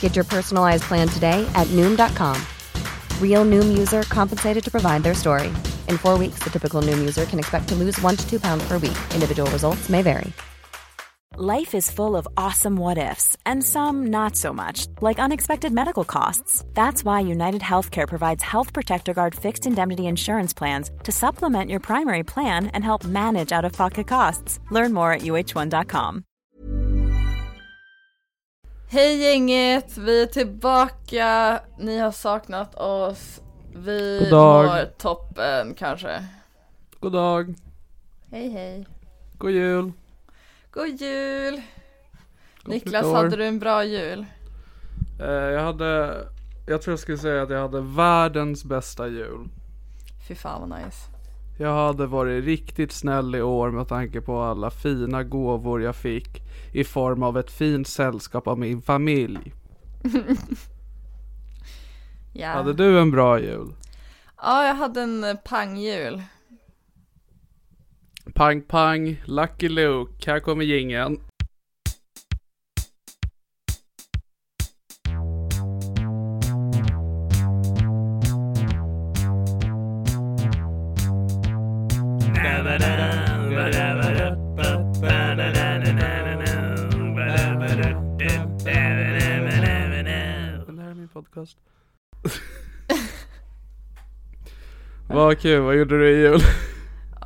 Get your personalized plan today at Noom.com. Real Noom user compensated to provide their story. In four weeks, the typical Noom user can expect to lose one to two pounds per week. Individual results may vary. Life is full of awesome what ifs, and some not so much, like unexpected medical costs. That's why United Healthcare provides Health Protector Guard fixed indemnity insurance plans to supplement your primary plan and help manage out of pocket costs. Learn more at uh1.com. Hej gänget, vi är tillbaka. Ni har saknat oss. Vi God dag. mår toppen kanske. God dag. Hej hej. God jul. God jul. Gott Niklas, år. hade du en bra jul? Eh, jag hade, jag tror jag skulle säga att jag hade världens bästa jul. Fy fan vad nice. Jag hade varit riktigt snäll i år med tanke på alla fina gåvor jag fick i form av ett fint sällskap av min familj. Ja. Hade du en bra jul? Ja, jag hade en eh, pangjul. Pang pang, Lucky Luke, här kommer jingeln. Podcast. Vad kul, vad gjorde du i jul?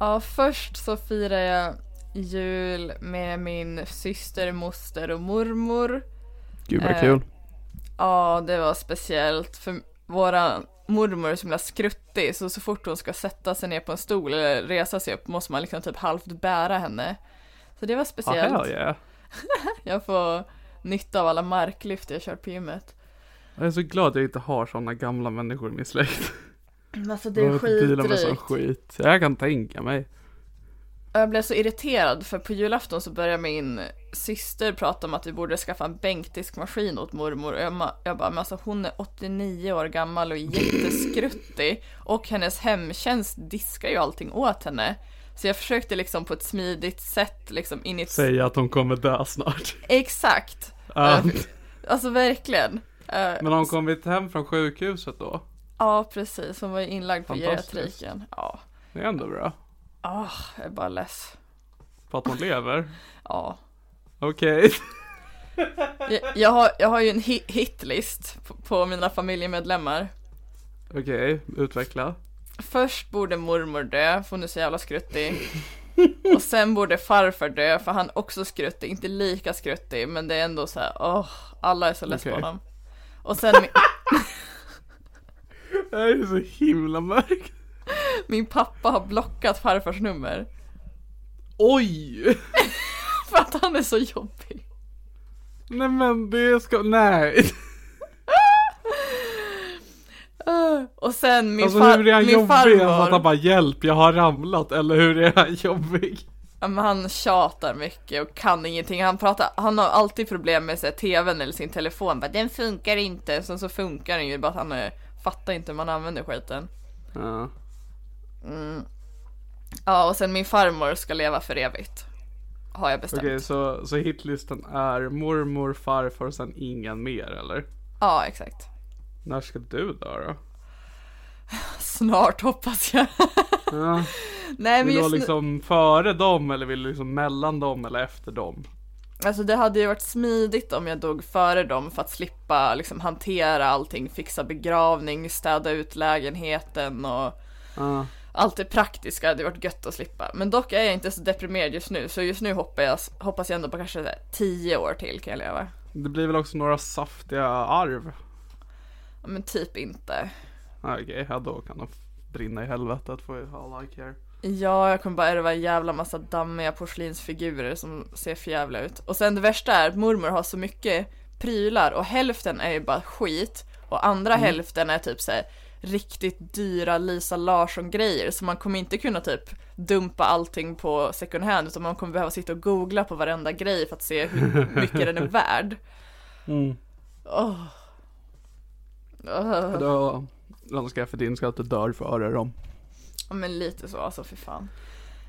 Ja, först så firade jag jul med min syster, moster och mormor. Gud vad Eh, kul. Ja, det var speciellt för våra mormor är så himla skruttig så så fort hon ska sätta sig ner på en stol eller resa sig upp måste man liksom typ halvt bära henne. Så det var Ah, speciellt. hell yeah. Jag får nytta av alla marklyft jag kört på gymmet. Jag är så glad att jag inte har sådana gamla människor i min släkt. Men alltså det De är skitdrygt. skit. Jag kan tänka mig. Jag blev så irriterad för på julafton så började min syster prata om att vi borde skaffa en bänkdiskmaskin åt mormor och jag, jag bara, men alltså hon är 89 år gammal och jätteskruttig och hennes hemtjänst diskar ju allting åt henne. Så jag försökte liksom på ett smidigt sätt liksom in i... Säga att hon kommer dö snart. Exakt! Eh, alltså verkligen. Eh, Men har hon kommit hem från sjukhuset då? Ja precis, hon var ju inlagd på geriatriken. Ja. Det är ändå bra. Ah, jag är bara less. För att hon lever. Ja. Okej. Jag, jag, har, jag har ju en hit hitlist på, på mina familjemedlemmar. Okej, utveckla. Först borde mormor dö, för hon är så jävla skruttig. Och sen borde farfar dö, för han är också skruttig. Inte lika skruttig, men det är ändå så här, åh, alla är så less på Okej. honom. Och sen min, Det här är så himla mörkt. min pappa har blockat farfars nummer. Oj! För att han är så jobbig. Nej men det ska, nej. Och sen min, Alltså far, hur är han min jobbig? Alltså att farmor. han bara hjälp, jag har ramlat. Eller hur är han jobbig? Han tjatar mycket och kan ingenting. Han, pratar, han har alltid problem med här, tvn eller sin telefon. Bara, den funkar inte. Sen så funkar den ju, bara att han eh, fattar inte hur man använder skiten. Ja. Ja, och sen min farmor ska leva för evigt. Har jag bestämt. Okej, så, så hitlistan är mormor, farfar och sen ingen mer eller? Ja, exakt. När ska du dö då? Snart hoppas jag. Ja. Nej, men Vill du ha liksom före dem eller vill du liksom mellan dem eller efter dem? Alltså det hade ju varit smidigt om jag dog före dem för att slippa liksom hantera allting, fixa begravning, städa ut lägenheten och Ja. allt det praktiska hade varit gött att slippa. Men dock är jag inte så deprimerad just nu, så just nu hoppas jag, hoppas jag ändå på kanske tio år till kan jag leva. Det blir väl också några saftiga arv? Ja, Men typ inte. Okej, ja då kan de brinna i helvetet for all I care. Ja, jag kommer bara ärva en jävla massa dammiga porslinsfigurer som ser förjävla ut. Och sen det värsta är att mormor har så mycket prylar och hälften är ju bara skit och andra hälften är typ så här riktigt dyra Lisa Larsson grejer så man kommer inte kunna typ dumpa allting på second hand utan man kommer behöva sitta och googla på varenda grej för att se hur mycket den är värd. Mm. Åh. Då önskar jag för din att du dör före dem. Ja men lite så alltså, för fan.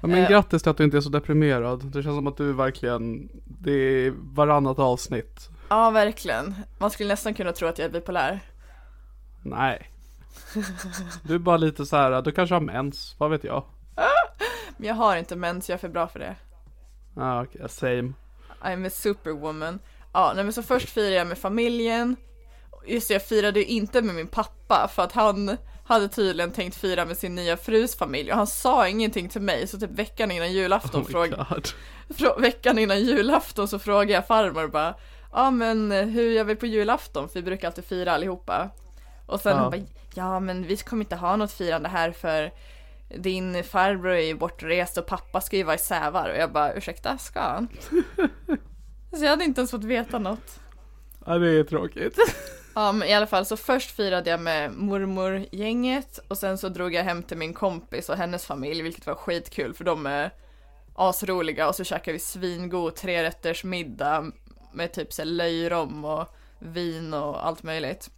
Ja, men Eh. grattis till att du inte är så deprimerad. Det känns som att du verkligen, det är varannat avsnitt. Ja verkligen. Man skulle nästan kunna tro att jag är bipolär. Nej. Du är bara lite så här, du kanske har mens, vad vet jag? Men jag har inte mens, jag är för bra för det. Ja, okej, same. I'm a superwoman. Ja, nej men så först firade jag med familjen. Just det, jag firade ju inte med min pappa för att han hade tydligen tänkt fira med sin nya frus familj och han sa ingenting till mig så typ veckan innan julafton Oh my fråg, God. frå, veckan innan julafton så frågade jag farmor bara Ja men eh, hur gör vi på julafton? För vi brukar alltid fira allihopa. Och sen Ja. hon bara Ja men vi kommer inte ha något firande här för din farbror är ju bortrest och pappa ska ju vara i Sävar och jag bara ursäkta, ska han? Så jag hade inte ens fått veta något. Ja, det är tråkigt. Ja men i alla fall så först firade jag med mormorgänget och sen så drog jag hem till min kompis och hennes familj vilket var skitkul för de är asroliga och så käkade vi svingod trerätters middag med typ så löjrom och vin och allt möjligt.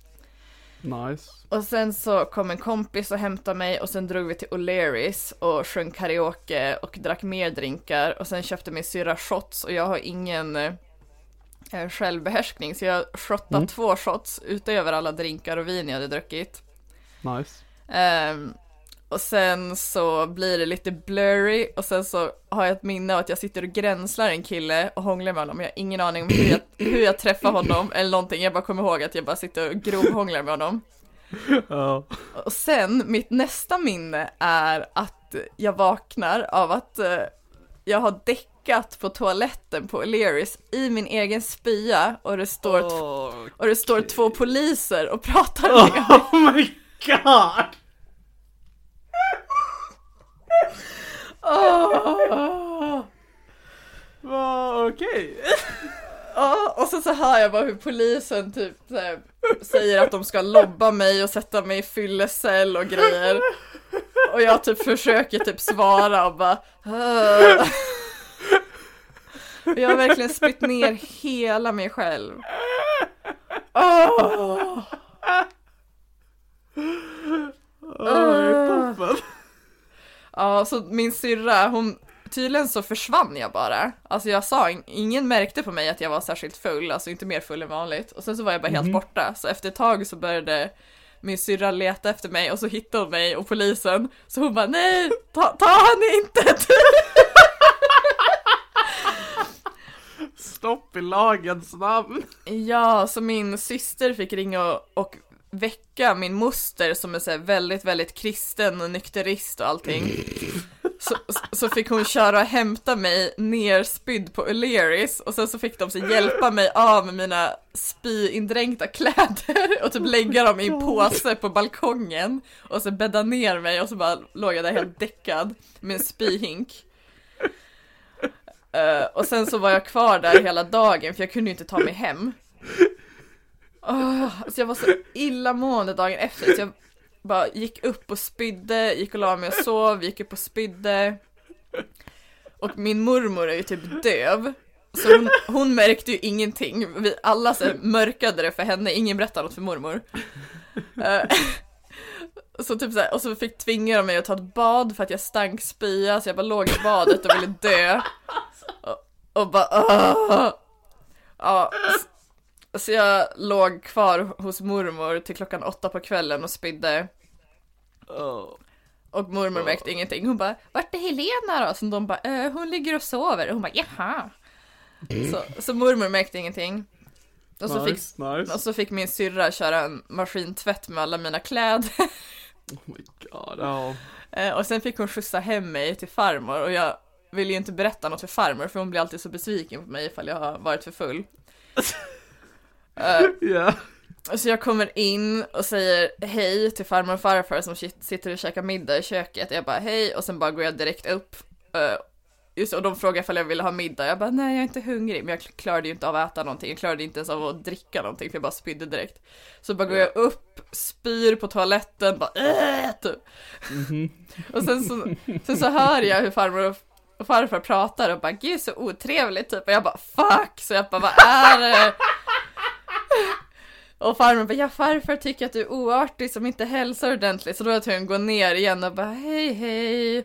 Nice. Och sen så kom en kompis och hämtade mig och sen drog vi till O'Learys och sjöng karaoke och drack mer drinkar och sen köpte min syrra shots och jag har ingen eh, självbehärskning så jag shottade Mm. två shots utöver alla drinkar och vin jag hade druckit. Nice. Ehm, och sen så blir det lite blurry och sen så har jag ett minne av att jag sitter och gränslar en kille och hånglar med honom. Jag har ingen aning om hur jag, hur jag träffar honom eller någonting. Jag bara kommer ihåg att jag bara sitter och grovhånglar med honom. Ja. Och sen, mitt nästa minne är att jag vaknar av att eh, jag har däckat på toaletten på O'Learys i min egen spya och det står, t- och det står två poliser och pratar med mig. Oh my god! Åh! Va, okej. Ja, och så, så hör jag bara hur polisen typ här, säger att de ska lobba mig och sätta mig i fyllecell och grejer. Och jag typ försöker typ svara och bara "Åh." Och Jag har verkligen spytt ner hela mig själv. Åh! Oh, toppen. Ja, så min syrra, hon, tydligen så försvann jag bara. Alltså jag sa, ingen märkte på mig att jag var särskilt full, alltså inte mer full än vanligt. Och sen så var jag bara helt borta, så efter ett tag så började min syrra leta efter mig och så hittade hon mig och polisen. Så hon bara, nej, ta, ta han inte! Stopp i lagens namn. Ja, så min syster fick ringa och, och väcka min moster som är så här väldigt, väldigt kristen och nykterist och allting. Så, så fick hon köra och hämta mig nerspydd på O'Learys och sen så fick de så hjälpa mig av med mina spyindränkta kläder och typ lägga dem i en påse på balkongen och så bädda ner mig och så bara låg jag där helt däckad med en spyhink. Uh, och sen så var jag kvar där hela dagen för jag kunde ju inte ta mig hem. Oh, så alltså jag var så illamående dagen efter så jag bara gick upp och spydde, gick och la mig och sov, gick upp och spydde. Och min mormor är ju typ döv. Så hon, hon märkte ju ingenting. Vi alla så mörkade det för henne, ingen berättade något för mormor. Uh, så typ så här, och så fick tvinga de mig att ta ett bad för att jag stank spya så jag bara låg i badet och ville dö. Och, och bara Åh! Ja, så jag låg kvar hos mormor till klockan åtta på kvällen och spydde. Och mormor märkte ingenting. Hon bara, vart är Helena då? Så de bara, eh, hon ligger och sover. Och hon bara, jaha. Så, så mormor märkte ingenting. Och så, fick, nice, nice. och så fick min syrra köra en maskintvätt med alla mina kläder. Oh my god. Eh, och sen fick hon skjutsa hem mig till farmor och jag ville ju inte berätta något för farmor för hon blir alltid så besviken på mig ifall jag har varit för full. Eh, Ja. och så jag kommer in och säger hej till farmor och farfar som sit- sitter och käkar middag i köket. Jag bara hej och sen bara går jag direkt upp. Eh, just, och de frågar ifall jag ville ha middag. Jag bara nej jag är inte hungrig. Men jag klarade ju inte av att äta någonting. Jag klarade inte ens av att dricka någonting för jag bara spydde direkt. Så bara går jag upp, spyr på toaletten, bara äh, typ. Och sen så, sen så hör jag hur farmor och och farfar pratar och bara gud så otrevligt typ. Och jag bara fuck så jag bara vad är det? Och farmor bara ja farfar tycker att du är oartig som inte hälsar ordentligt. Så då var jag tvungen att gå ner igen och bara hej hej.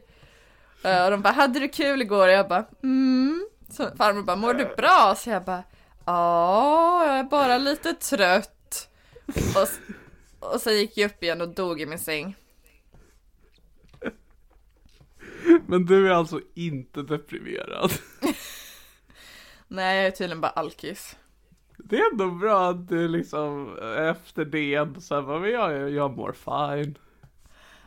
Eh, och de bara hade du kul igår? Och jag bara mm. Så farmor bara mår du bra? Så jag bara ja jag är bara lite trött. Och, och så gick jag upp igen och dog i min säng. Men du är alltså inte deprimerad. Nej jag är tydligen bara alkis. Det är ändå bra att du liksom efter det ändå så här, bara, men jag, jag mår fine.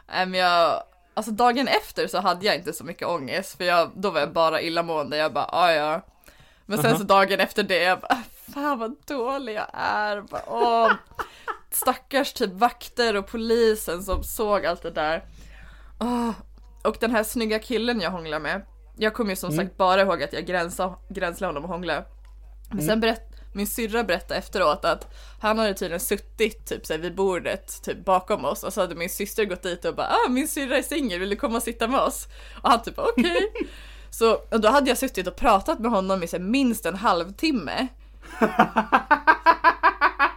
Nej men jag, alltså dagen efter så hade jag inte så mycket ångest för jag, då var jag bara illamående, jag bara ah, ja. Men sen så dagen efter det, jag bara fan vad dålig jag är, bara, åh Stackars typ vakter och polisen som såg allt det där. Åh, Och den här snygga killen jag hånglar med Jag kommer ju som sagt bara ihåg att jag gränslade, honom och hånglade Men sen berätt, min syrra berättade efteråt att han hade tydligen suttit typ så här, vid bordet typ bakom oss och så hade min syster gått dit och bara ah min syrra är singel, vill du komma och sitta med oss? Och han typ okej. Så och då hade jag suttit och pratat med honom i så här, minst en halvtimme.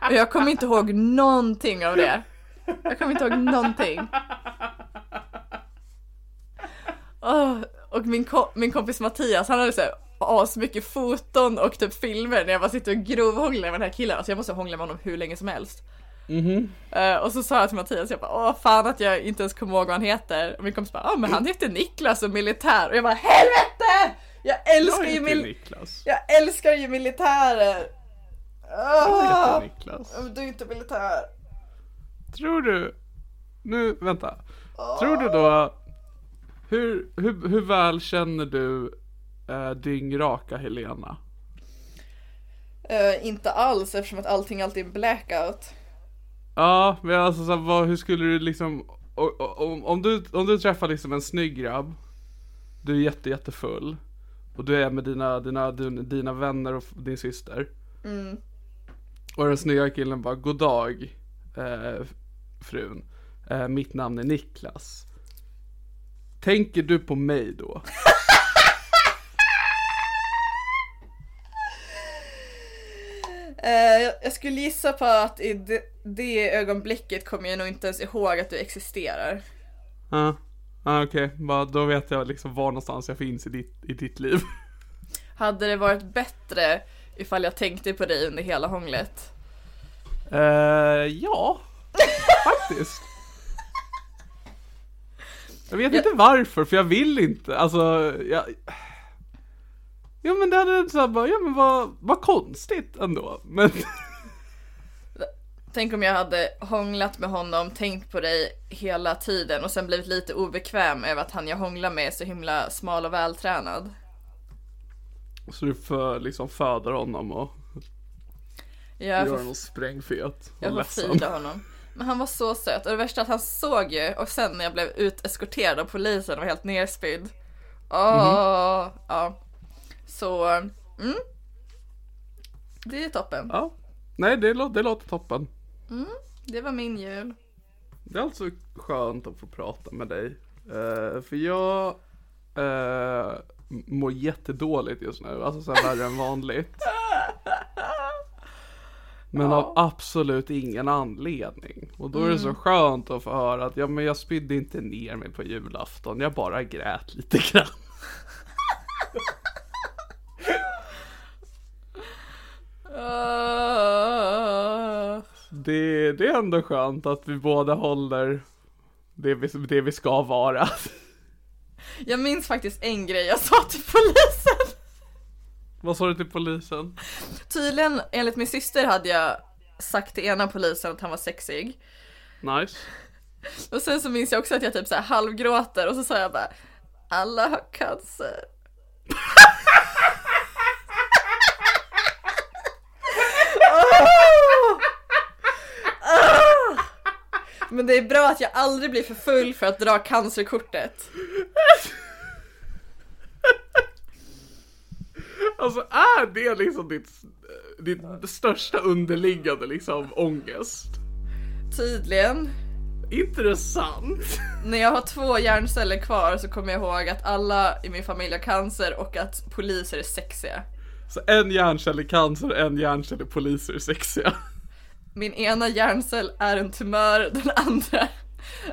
Och jag kommer inte ihåg någonting av det. Jag kommer inte ihåg någonting. Åh, och min, ko- min kompis Mattias, han hade så här asmycket foton och typ filmer när jag bara sitter och grovhånglar med den här killen. Alltså jag måste hångla med honom hur länge som helst. Eh, och så sa jag till Mattias, jag bara åh fan att jag inte ens kommer ihåg vad han heter. Och min kompis bara, ja men han heter Niklas och militär. Och jag bara helvete! Jag älskar Jag ju mil- Niklas. jag älskar ju militärer! Heter Niklas. du är inte militär. Tror du, nu vänta. Tror du då, hur, hur, hur väl känner du äh, dyngraka Helena? Eh, inte alls eftersom att allting alltid är blackout. Ja, men alltså så här, vad, hur skulle du liksom, om, om, du, om du träffar liksom en snygg grabb, du är jätte, jättefull, och du är med dina, dina, dina, dina vänner och din syster. Och den snygga killen bara, god dag eh, frun, eh, mitt namn är Niklas. Tänker du på mig då? Eh, jag, skulle gissa på att i det, det ögonblicket kommer jag nog inte ens ihåg att du existerar. Ja, ah, okej, bara då vet jag liksom var någonstans jag finns i ditt, i ditt liv. Hade det varit bättre ifall jag tänkte på dig under hela hånglet? Eh, ja, faktiskt. Jag vet inte varför, för jag vill inte. Alltså, jag... Ja men det hade så här bara, ja men vad, vad konstigt ändå. Men, Tänk om jag hade hånglat med honom, tänkt på dig hela tiden och sen blivit lite obekväm över att han jag hånglar med är så himla smal och vältränad. så du får liksom föder honom och Jag gör honom sprängfet och jag ledsen. fida honom. Men han var så söt och det värsta är att han såg ju och sen när jag blev uteskorterad av polisen och var helt nerspydd. Åh, ja. Så, mm. Det är toppen. Ja. Nej det låter, det låter toppen. Det var min jul. Det är alltså skönt att få prata med dig. Eh, för jag uh, mår jättedåligt just nu, alltså så här värre än vanligt. Men av absolut ingen anledning. Och då är det så skönt att få höra att ja men jag spydde inte ner mig på julafton, jag bara grät lite grann. Det, det är ändå skönt att vi båda håller det vi, det vi ska vara. Jag minns faktiskt en grej jag sa till polisen. Vad sa du till polisen? Tydligen, enligt min syster hade jag sagt till ena polisen att han var sexig. Nice. Och sen så minns jag också att jag typ så här halvgråter och så sa jag bara Alla har cancer. Men det är bra att jag aldrig blir för full för att dra cancerkortet. Alltså är det liksom ditt, ditt största underliggande liksom ångest? Tydligen. Intressant. När jag har två hjärnceller kvar så kommer jag ihåg att alla i min familj har cancer och att poliser är sexiga. Så en hjärncell är cancer, en hjärncell är poliser är sexiga. Min ena hjärncell är en tumör, den andra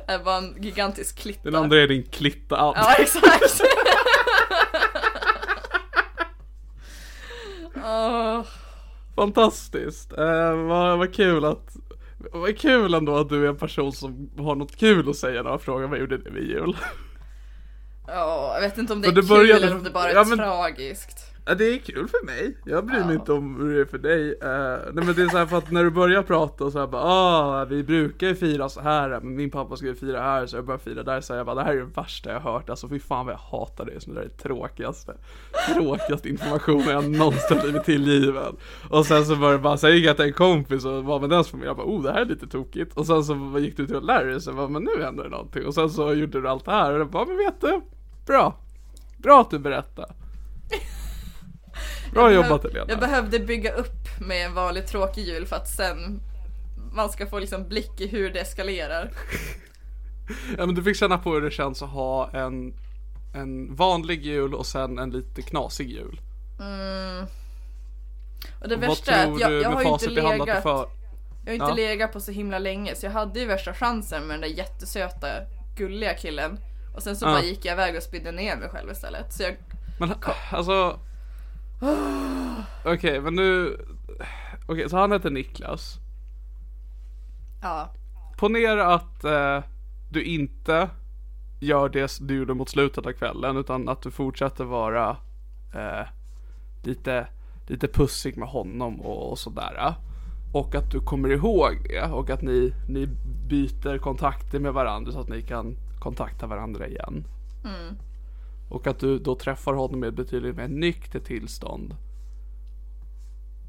är bara en gigantisk klitta. Den andra är din klitta. Ja, exakt. Åh, Fantastiskt. Eh, vad, vad kul att vad kul ändå att du är en person som har något kul att säga när jag frågar vad gjorde ni vid jul? ja, jag vet inte om det är det kul började- eller om det bara är ja, men- tragiskt. Ja, det är kul för mig. Jag bryr mig inte om hur det är för dig. Eh, nej men det är så här för att när du börjar prata och så här bara ah, vi brukar ju fira så här min pappa skulle fira här så jag börjar fira där så jag bara det här är det värsta jag har hört. Alltså fy fan vad jag hatar det. Så det där är det tråkigaste. Tråkigaste informationen jag någonsin blivit tillgiven. Och sen så var det bara, sen gick jag till en kompis och var med dens familj. Jag bara oh det här är lite tokigt. Och sen så gick du till att lära dig så jag bara men nu händer det någonting. Och sen så gjorde du allt det här och jag bara men vet du? Bra. Bra att du berättar. Bra jobbat Helena. Jag behövde bygga upp med en vanlig tråkig jul för att sen man ska få liksom blick i hur det eskalerar. Ja men du fick känna på hur det känns att ha en, en vanlig jul och sen en lite knasig jul. Och det Och värsta är att jag, jag har ju inte legat, för... jag har inte Ja. legat på så himla länge så jag hade ju värsta chansen med den där jättesöta gulliga killen. Och sen så Ja. bara gick jag iväg och spydde ner mig själv istället. Så jag, Men alltså... Okej men nu... Okej så han heter Niklas. ja. Ponera att eh, du inte gör det du gjorde mot slutet av kvällen utan att du fortsätter vara eh, lite, lite pussig med honom och, och sådär. Och att du kommer ihåg det och att ni, ni byter kontakter med varandra så att ni kan kontakta varandra igen. Och att du då träffar honom i ett betydligt mer nyktert tillstånd.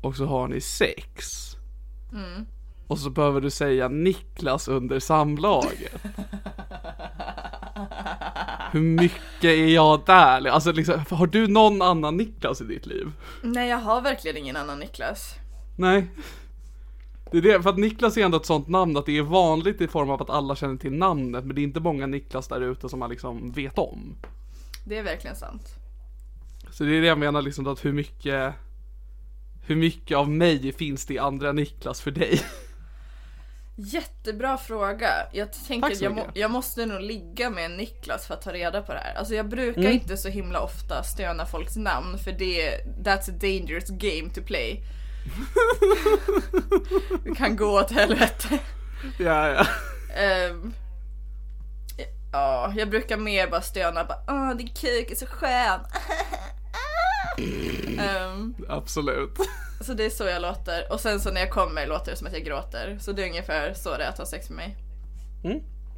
Och så har ni sex. Och så behöver du säga Niklas under samlaget. Hur mycket är jag där? Alltså liksom, har du någon annan Niklas i ditt liv? Nej jag har verkligen ingen annan Niklas. Nej. Det är det, för att Niklas är ändå ett sånt namn att det är vanligt i form av att alla känner till namnet men det är inte många Niklas där ute som man liksom vet om. Det är verkligen sant. Så det är det jag menar liksom att hur mycket Hur mycket av mig finns det i andra Niklas för dig? Jättebra fråga. Jag tänker att jag, må, jag måste nog ligga med Niklas för att ta reda på det här. Alltså jag brukar Mm. inte så himla ofta stöna folks namn för det that's a dangerous game to play. det kan gå åt helvete. ja, ja. Ehm, ja, jag brukar mer bara stöna bara åh din kuk är så skön. Ehm, Absolut. så det är så jag låter. Och sen så när jag kommer låter det som att jag gråter. Så det är ungefär så det är att ha sex med mig.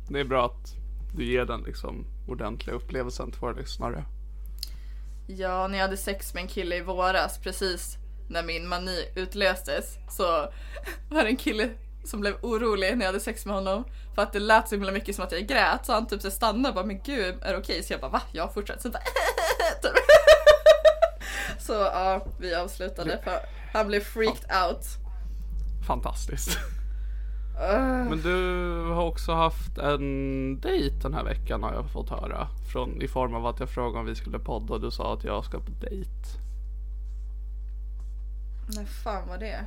Det är bra att du ger den liksom ordentliga upplevelsen till våra lyssnare. Ja, när jag hade sex med en kille i våras, precis när min mani utlöstes, så var det en kille som blev orolig när jag hade sex med honom. För att det lät så himla mycket som att jag grät, så han typ så stannade och bara men gud, är det okej? Så jag bara va? Ja, fortsätt. Så, bara, typ. så ja, vi avslutade för han blev freaked out. Fantastiskt. Men du har också haft en dejt den här veckan har jag fått höra. Från, I form av att jag frågade om vi skulle podda och du sa att jag ska på dejt. när fan var det?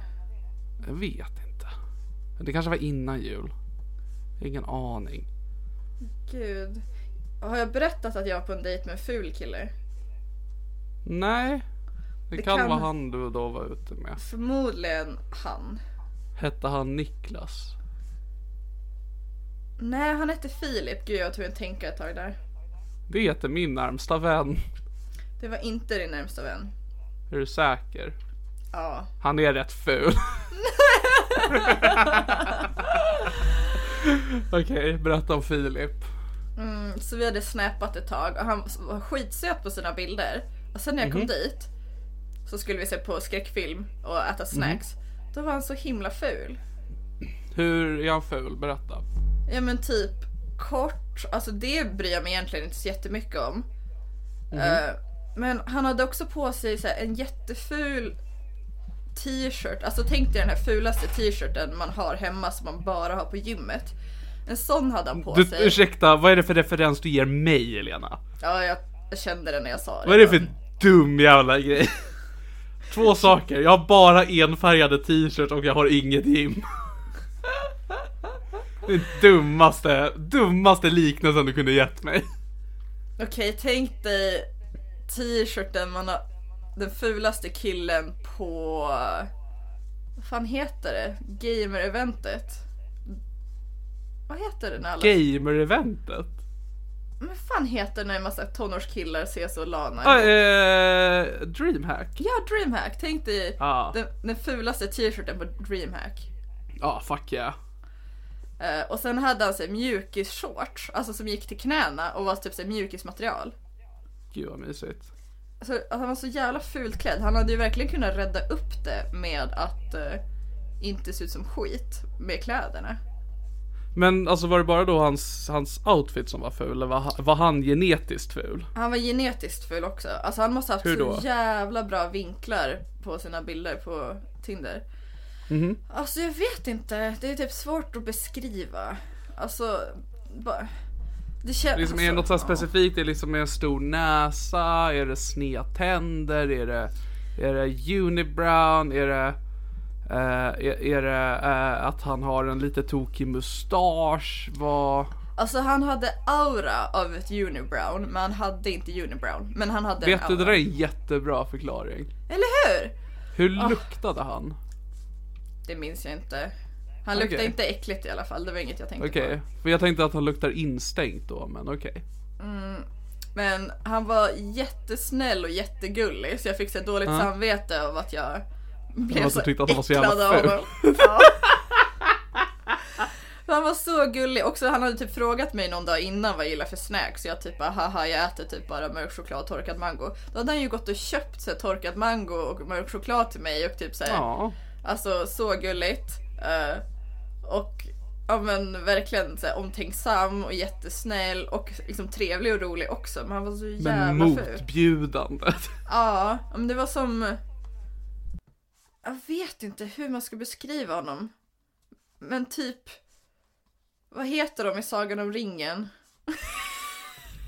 Jag vet inte. Det kanske var innan jul. Jag ingen aning. Gud. Har jag berättat att jag var på en dejt med en ful kille? Nej. Det, Det kan, kan- vara han du då var ute med. Förmodligen han. Hette han Niklas? Nej, han hette Filip. Gud, jag tvungen att tänka ett tag där. Det heter min närmsta vän. Det var inte din närmsta vän. Är du säker? Ja. Han är rätt ful. Okej, berätta om Filip. Mm, så vi hade snappat ett tag och han var skitsöt på sina bilder. Och sen när jag kom dit så skulle vi se på skräckfilm och äta snacks. Då var han så himla ful. Hur är han ful? Berätta. Ja men typ kort, alltså det bryr jag mig egentligen inte så jättemycket om. Eh, men han hade också på sig så här, en jätteful t-shirt. Alltså tänk dig den här fulaste t-shirten man har hemma som man bara har på gymmet. En sån hade han på Du, sig. ursäkta, vad är det för referens du ger mig Elena? Ja, jag, kände det när jag sa det. Vad är det för dum jävla grej? Två saker, jag har bara enfärgade t-shirt och jag har inget gym. Det dummaste, dummaste liknelsen du kunde gett mig. Okej, tänk dig t-shirten man har, den fulaste killen på, vad fan heter det? Gamer-eventet. Vad heter det när alla... Gamer-eventet? Men fan heter det när en massa tonårskillar ses och lana? Ah, eh, Dreamhack? Ja, Dreamhack. Tänk dig Ja, den, den fulaste t-shirten på Dreamhack. ah, fuck yeah. Eh, och sen hade han sig mjukis-shorts, alltså som gick till knäna och var typ mjukismaterial. Gud vad mysigt. Alltså, han var så jävla fult klädd. Han hade ju verkligen kunnat rädda upp det med att eh, inte se ut som skit med kläderna. Men alltså var det bara då hans, hans outfit som var ful eller var, var han genetiskt ful? Han var genetiskt ful också. Alltså han måste ha haft så jävla bra vinklar på sina bilder på Tinder. Mhm. Alltså jag vet inte. Det är typ svårt att beskriva. Alltså, bara... Det känns... Liksom, är det något så specifikt? Är det liksom en stor näsa? Är det sneda tänder? Är det, är det unibrown? Är det, eh, är, är det eh, att han har en lite tokig mustasch? Vad... Alltså han hade aura av ett unibrown, men han hade inte unibrown. Men han hade Vet du, det där är en jättebra förklaring. Eller hur? Hur Ah. luktade han? Det minns jag inte. Han luktade Okej. inte äckligt i alla fall, det var inget jag tänkte Okej, på. för jag tänkte att han luktar instängt då, men okej. Men han var jättesnäll och jättegullig, så jag fick så dåligt Ja. samvete av att jag blev måste så tyckt att han var så jävla av honom. Ja. Han var så gullig. Också han hade typ frågat mig någon dag innan vad jag gillar för snacks. Så jag typ bara haha jag äter typ bara mörk choklad och torkad mango. Då hade han ju gått och köpt så här, torkad mango och mörk choklad till mig och typ så här, Ja. Alltså så gulligt. Eh, och ja men verkligen så här, omtänksam och jättesnäll och liksom trevlig och rolig också. Men han var så Men jävla ful. motbjudande. Ja, men det var som... Jag vet inte hur man ska beskriva honom. Men typ... Vad heter de i Sagan om ringen?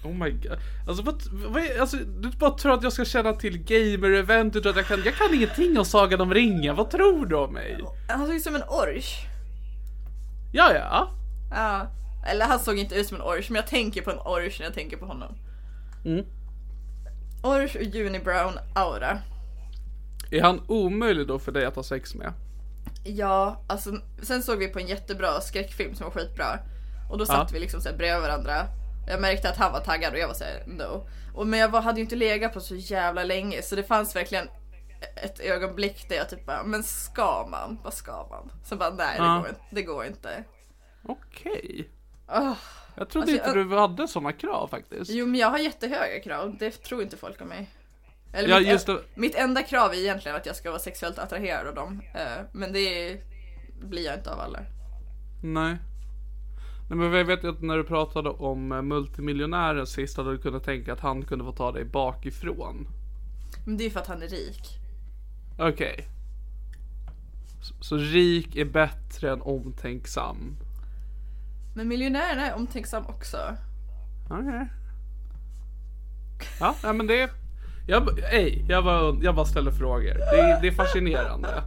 Oh my god. Alltså, vad, vad är, alltså du bara tror att jag ska känna till gamer-event, du tror att jag kan, jag kan ingenting om Sagan om ringen, vad tror du om mig? Han såg ut som en orch. Ja, ja. Ja. Eller han såg inte ut som en orch, men jag tänker på en orch när jag tänker på honom. Mm. Orch och unibrown aura. Är han omöjlig då för dig att ha sex med? Ja, alltså sen såg vi på en jättebra skräckfilm som var skitbra. Och då satt Ja. vi liksom så här bredvid varandra. Jag märkte att han var taggad och jag var såhär no. Och, men jag var, hade ju inte legat på så jävla länge så det fanns verkligen ett ögonblick där jag typ bara, men ska man? Vad ska man? Så bara nej det, Ja. går inte, det går inte. Okej. Åh. Jag trodde Alltså, inte jag- du hade sådana krav faktiskt. Jo men jag har jättehöga krav, det tror inte folk om mig. Eller Ja, mitt, just det. mitt enda krav är egentligen att jag ska vara sexuellt attraherad av dem. Men det blir jag inte av alla. Nej. Nej men jag vet ju att när du pratade om eh, multimiljonären sist hade du kunnat tänka att han kunde få ta dig bakifrån. Men det är ju för att han är rik. Okej. Så, så rik är bättre än omtänksam. Men miljonären är omtänksam också. Okej. Ja, nej men det... Jag, ej, jag, bara, jag bara ställer frågor. Det, är- det är fascinerande.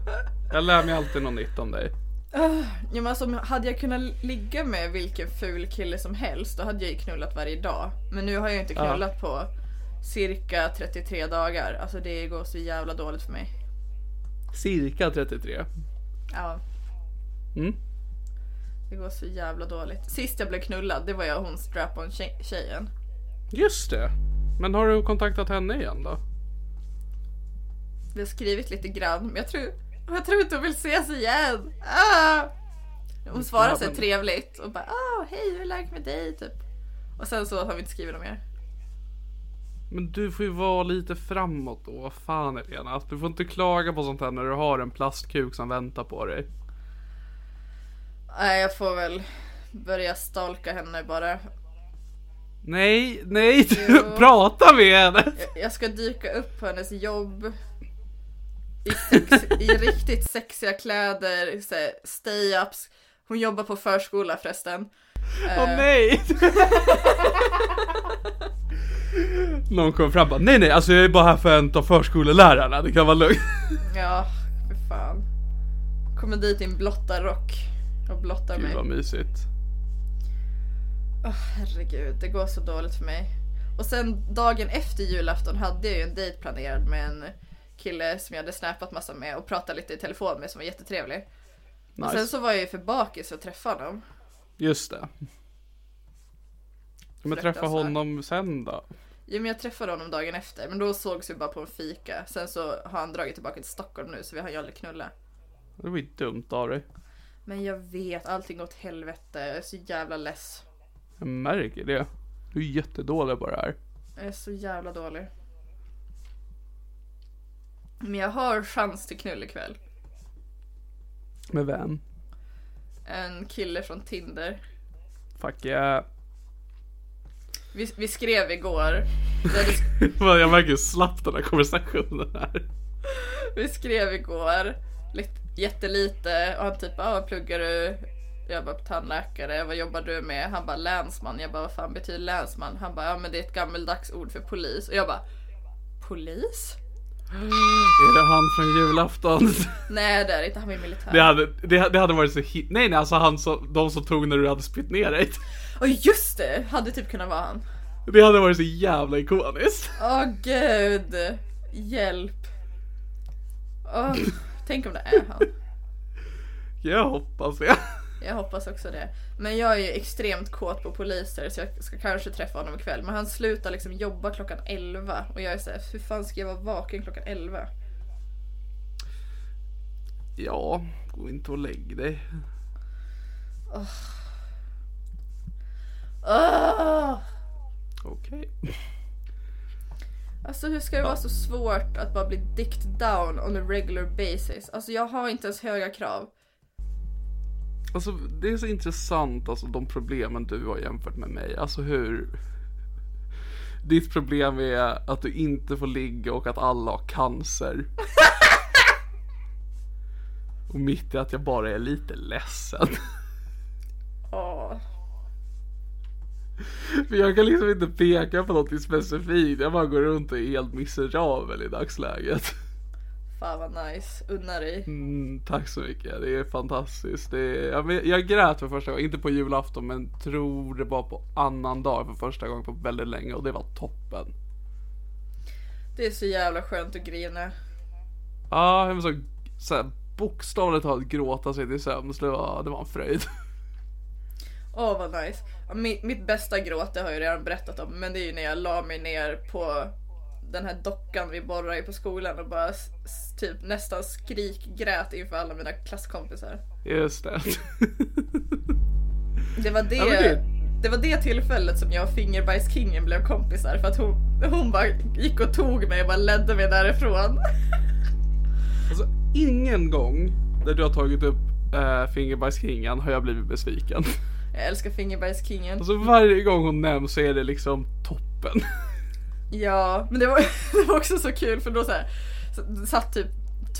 Jag lär mig alltid något nytt om dig. Ja, men alltså, hade jag kunnat ligga med vilken ful kille som helst då hade jag ju knullat varje dag. Men nu har jag inte Ja. knullat på cirka 33 dagar. Alltså det går så jävla dåligt för mig. Cirka 33. Ja. Mm. Det går så jävla dåligt. Sist jag blev knullad, det var jag och hon strap-on tjej- tjejen. Just det. Men har du kontaktat henne igen då? Vi har skrivit lite grann, men jag tror, jag tror inte hon vill ses igen. Ah! Hon svarar så här trevligt och bara ah, hej hur är läget med dig typ. Och sen så har vi inte skrivit något mer. Men du får ju vara lite framåt då. Vad fan Elena. Du får inte klaga på sånt här när du har en plastkuk som väntar på dig. Nej, jag får väl börja stalka henne bara. Nej, nej, prata med henne! Jag- Jag ska dyka upp på hennes jobb. I, sex, i riktigt sexiga kläder, stay-ups. Hon jobbar på förskola förresten. Åh nej! Någon kommer fram och bara, nej nej alltså jag är bara här för en av förskolelärarna, det kan vara lugnt. Ja, för fan. Kommer dit i en blotta rock och blottar Gud mig. vad mysigt. Åh herregud, det går så dåligt för mig. Och sen dagen efter julafton hade jag ju en dejt planerad med en kille som jag hade snappat massa med och pratat lite i telefon med som var jättetrevlig. Och sen Nice. så var jag ju för bakis för att träffa honom. Just det. Men träffa honom sen då? Jo men jag träffade honom dagen efter men då sågs vi bara på en fika. Sen så har han dragit tillbaka till Stockholm nu så vi har ju aldrig knullat. Det var ju dumt av dig. Men jag vet, allting går åt helvete. Jag är så jävla less. Jag märker det. Du är jättedålig på det här. Jag är så jävla dålig. Men jag har chans till knull ikväll. Med vem? En kille från Tinder. Fuck yeah. Vi, vi skrev igår. Jag märker hur slapp den här konversationen är. vi skrev igår. Lite, jättelite. Och han typ, ja vad pluggar du? Jag bara tandläkare. Vad jobbar du med? Han bara länsman. Jag bara vad fan betyder länsman? Han bara ja men det är ett gammeldags ord för polis. Och jag bara polis? Är det han från julafton? Nej det är inte. Han ju militär. Det hade, det, det hade varit så hi- Nej nej alltså han som, de som tog när du hade spytt ner dig. Och just det! Hade typ kunnat vara han. Det hade varit så jävla ikoniskt. Åh gud. Hjälp. Åh, tänk om det är han. Jag hoppas det. Jag hoppas också det. Men jag är ju extremt kåt på poliser så jag ska kanske träffa honom ikväll. Men han slutar liksom jobba klockan 11 och jag är såhär, hur fan ska jag vara vaken klockan 11? Ja, gå inte och lägg dig. Okej. Alltså hur ska det vara så svårt att bara bli dicked down on a regular basis? Alltså jag har inte ens höga krav. Alltså det är så intressant alltså de problemen du har jämfört med mig. Alltså hur Ditt problem är att du inte får ligga och att alla har cancer. och mitt är att jag bara är lite ledsen. Åh. För jag kan liksom inte peka på något specifikt. Jag bara går runt och är helt miserabel i dagsläget. Fan vad nice. Unna dig. Mm, tack så mycket, det är fantastiskt. Det är, jag, jag grät för första gången, inte på julafton men tror det var på annan dag för första gången på väldigt länge och det var toppen. Det är så jävla skönt att grina. Ja, jag var så, så här, bokstavligt talat gråta sig till sömns, det var, det var en fröjd. Åh vad nice. Ja, Mitt, mitt bästa gråt det har jag redan berättat om men det är ju när jag la mig ner på den här dockan vi borrar i på skolan och bara typ nästan skrikgrät inför alla mina klasskompisar. Just det. Det var det, Ja, det var det tillfället som jag och Fingerbajskingen blev kompisar för att hon, hon bara gick och tog mig och bara ledde mig därifrån. Alltså ingen gång där du har tagit upp äh, Fingerbajskingen har jag blivit besviken. Jag älskar Fingerbajskingen. Alltså varje gång hon nämns så är det liksom toppen. Ja, men det var, det var också så kul för då så här, så, satt typ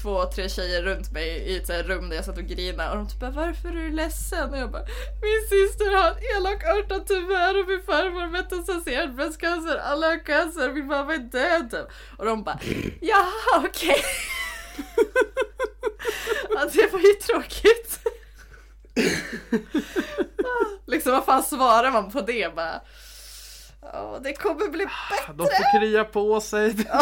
två, tre tjejer runt mig i ett så rum där jag satt och grinade och de typ bara varför är du ledsen? Och jag bara min syster har en elakartad tumör och min farmor metastaserad bröstcancer, alla har cancer, min mamma är död typ. Och de bara jaha okej. ja, det var ju tråkigt. liksom vad fan svarar man på det bara? Ja, det kommer bli bättre. De får krya på sig.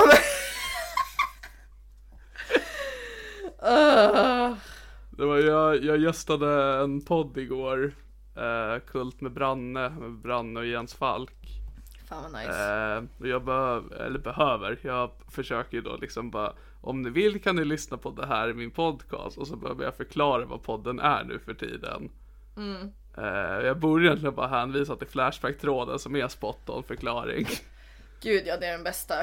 Ah. Det var, jag, jag gästade en podd igår. Eh, Kult med Branne, med Branne och Jens Falk. Fan vad nice. Eh, och jag behöver, eller behöver, jag försöker ju då liksom bara om ni vill kan ni lyssna på det här i min podcast och så behöver jag förklara vad podden är nu för tiden. Eh, jag borde egentligen bara hänvisa till Flashback-tråden som är spot on förklaring. Gud ja, det är den bästa.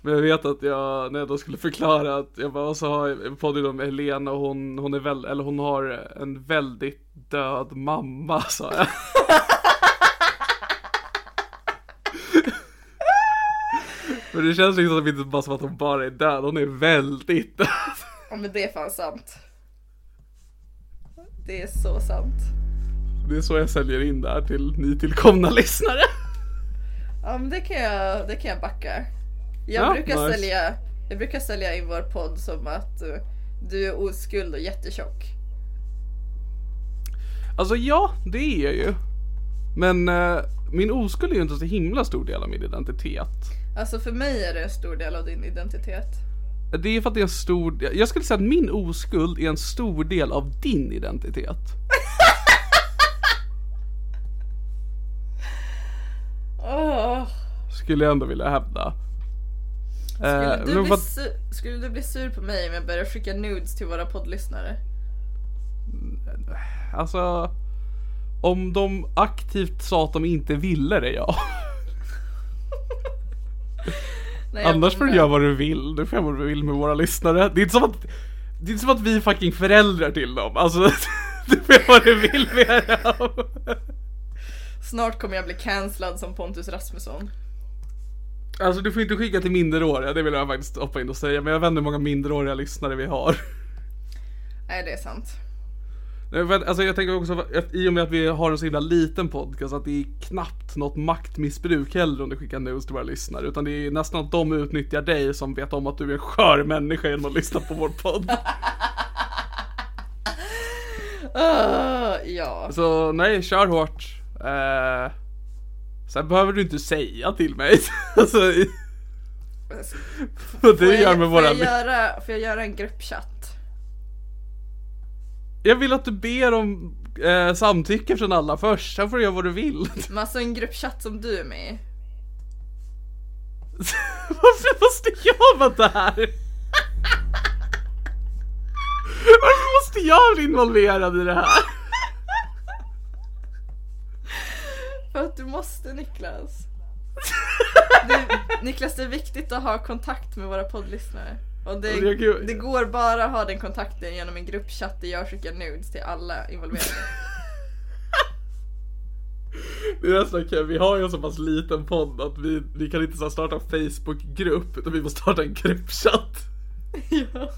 Men jag vet att jag, när jag då skulle förklara att jag bara, så har jag en podd om Helena och hon, hon är väl, eller hon har en väldigt död mamma sa jag. Men det känns liksom inte bara som att hon bara är död, hon är väldigt död. Ja men det är fan sant. Det är så sant. Det är så jag säljer in det här till nytillkomna lyssnare. Ja men det kan jag, det kan jag backa. Jag Ja, brukar nice. sälja, jag brukar sälja in vår podd som att eh, du är oskuld och jättetjock. Alltså ja, det är jag ju. Men eh, min oskuld är ju inte så himla stor del av min identitet. Alltså för mig är det en stor del av din identitet. Det är för att det är en stor, jag skulle säga att min oskuld är en stor del av din identitet. Åh. Skulle jag ändå vilja hävda. Skulle, Eh, du su- skulle du bli sur på mig om jag börjar skicka nudes till våra poddlyssnare? alltså, om de aktivt sa att de inte ville det, ja. Nej, Annars får du göra vad du vill. Du får göra vad du vill med våra lyssnare. Det är inte som att, det är inte som att vi är fucking föräldrar till dem. Alltså, du får göra vad du vill med dem. Snart kommer jag bli cancellad som Pontus Rasmusson. Alltså du får inte skicka till minderåriga, det vill jag faktiskt hoppa in och säga. Men jag vet inte hur många minderåriga lyssnare vi har. Nej det är sant. Alltså jag tänker också, i och med att vi har en så himla liten podcast, att det är knappt något maktmissbruk heller om du skickar news till våra lyssnare. Utan det är nästan att de utnyttjar dig som vet om att du är en skör människa genom att lyssna på vår podd. Ah, ja. Så nej, kör hårt. Uh, sen behöver du inte säga till mig. alltså, i- vad Får du gör med får, våra... jag göra, får jag göra en gruppchatt? Jag vill att du ber om eh, samtycke från alla först, sen får du göra vad du vill. Men alltså en gruppchatt som du är med i. Varför måste jag vara där? Varför måste jag bli involverad i det här? För att du måste Niklas. Det, Niklas det är viktigt att ha kontakt med våra poddlyssnare. Och det, Det det går bara att ha den kontakten genom en gruppchatt där jag skickar nudes till alla involverade. Det är nästan kul, vi har ju en så pass liten podd att vi, vi kan inte så starta en Facebookgrupp utan vi måste starta en gruppchatt. ja.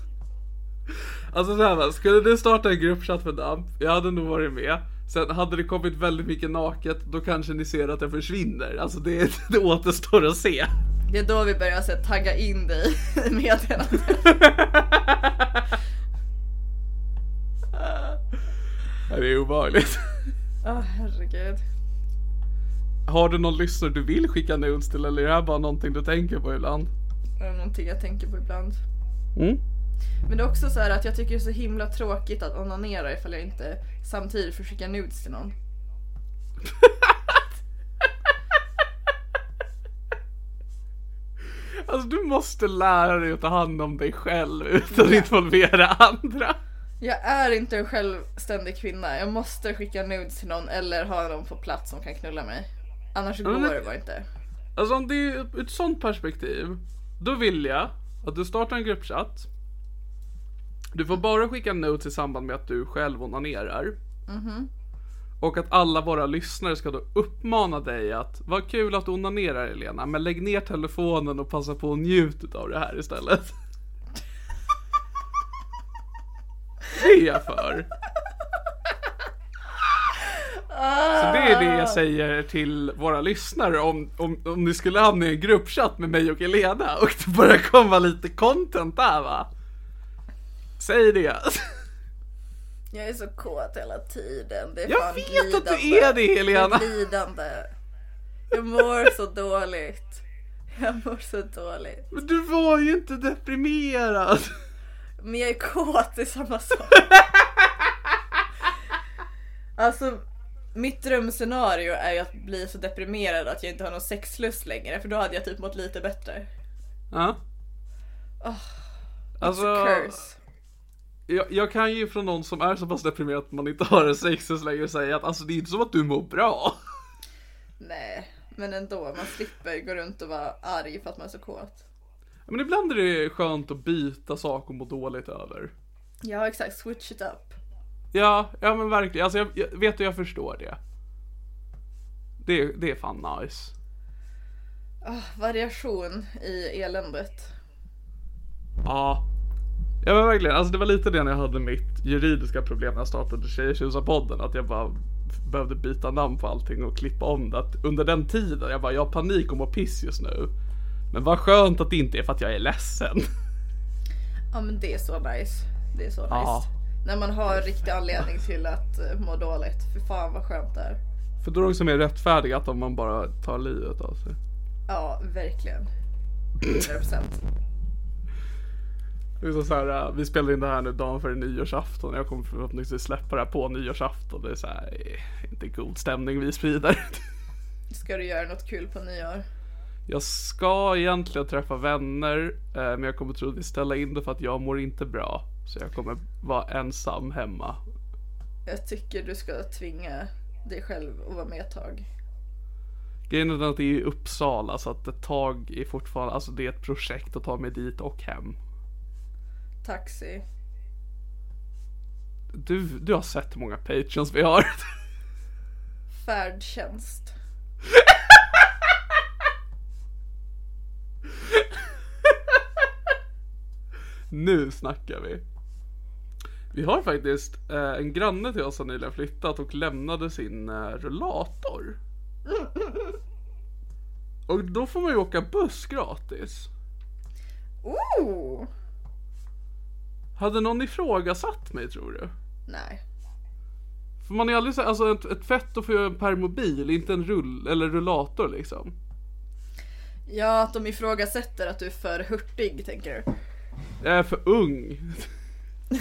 Alltså såhär skulle du starta en gruppchatt för DAMP, jag hade nog varit med. Sen hade det kommit väldigt mycket naket, då kanske ni ser att jag försvinner. Alltså det, det återstår att se. Det är då vi börjar så här, tagga in dig i meddelandet. Det är obehagligt. Åh herregud. Har du någon lyssnare du vill skicka nudes till eller är det här bara någonting du tänker på ibland? Det är någonting jag tänker på ibland. Mm. Men det är också så här att jag tycker det är så himla tråkigt att onanera ifall jag inte samtidigt får skicka nudes till någon. Alltså du måste lära dig att ta hand om dig själv utan att involvera andra. Jag är inte en självständig kvinna. Jag måste skicka nudes till någon eller ha någon på plats som kan knulla mig. Annars går men- det bara inte. Alltså om det är ur ett sånt perspektiv, då vill jag att du startar en gruppchatt. Du får bara skicka notes i samband med att du själv onanerar. Och att alla våra lyssnare ska då uppmana dig att Vad kul att du onanerar Elena, men lägg ner telefonen och passa på att njuta av det här istället. Det är jag för. Så det är det jag säger till våra lyssnare om, om, om ni skulle hamna i en gruppchatt med mig och Elena och det börjar komma lite content där va. Säg det. Jag är så kåt hela tiden. Det är Jag vet att du lidande. är det, Helena. Det är lidande. Jag mår så dåligt. Jag mår så dåligt. Men du var ju inte deprimerad. Men jag är kåt, det är samma sak. Alltså, mitt drömscenario är ju att bli så deprimerad att jag inte har någon sexlust längre. För då hade jag typ mått lite bättre. Ja. Alltså, It's a curse. Jag, jag kan ju från någon som är så pass deprimerad att man inte har sex så länge säga att alltså det är inte som att du mår bra. Nej, men ändå. Man slipper gå runt och vara arg för att man är så kåt. Men ibland är det skönt att byta sak och må dåligt över. Ja, exakt. Switch it up. Ja, ja men verkligen. Alltså jag, jag vet du, jag förstår det. Det, det är fan nice. Ah, variation i eländet. Ja. Ja men verkligen, alltså det var lite det när jag hade mitt juridiska problem när jag startade Tjejer podden att jag bara behövde byta namn på allting och klippa om det. Att under den tiden, jag bara, jag har panik och mår piss just nu. Men vad skönt att det inte är för att jag är ledsen. Ja, men det är så nice. Det är så nice. Ja. När man har riktig anledning till att eh, må dåligt. För fan vad skönt det är. För då är det också mer rättfärdigat om man bara tar livet av sig. Ja, verkligen. 100%. Det är så här, äh, vi spelar in det här nu dagen före nyårsafton. Jag kommer förhoppningsvis släppa det här på nyårsafton. Det är så här, eh, inte god stämning vi sprider. Ska du göra något kul på nyår? Jag ska egentligen träffa vänner, eh, men jag kommer troligtvis ställa in det för att jag mår inte bra. Så jag kommer vara ensam hemma. Jag tycker du ska tvinga dig själv att vara med ett tag. Grejen är den att det är i Uppsala så att ett tag är fortfarande, alltså det är ett projekt att ta mig dit och hem. Taxi. Du, du har sett hur många patreons vi har. Färdtjänst. Nu snackar vi. Vi har faktiskt eh, en granne till oss som nyligen flyttat och lämnade sin eh, rullator. Och då får man ju åka buss gratis. Oh! Hade någon ifrågasatt mig tror du? Nej. För man är aldrig så, alltså ett, ett fett att få göra en permobil, inte en rull eller rullator liksom. Ja, att de ifrågasätter att du är för hurtig, tänker du? Jag är för ung.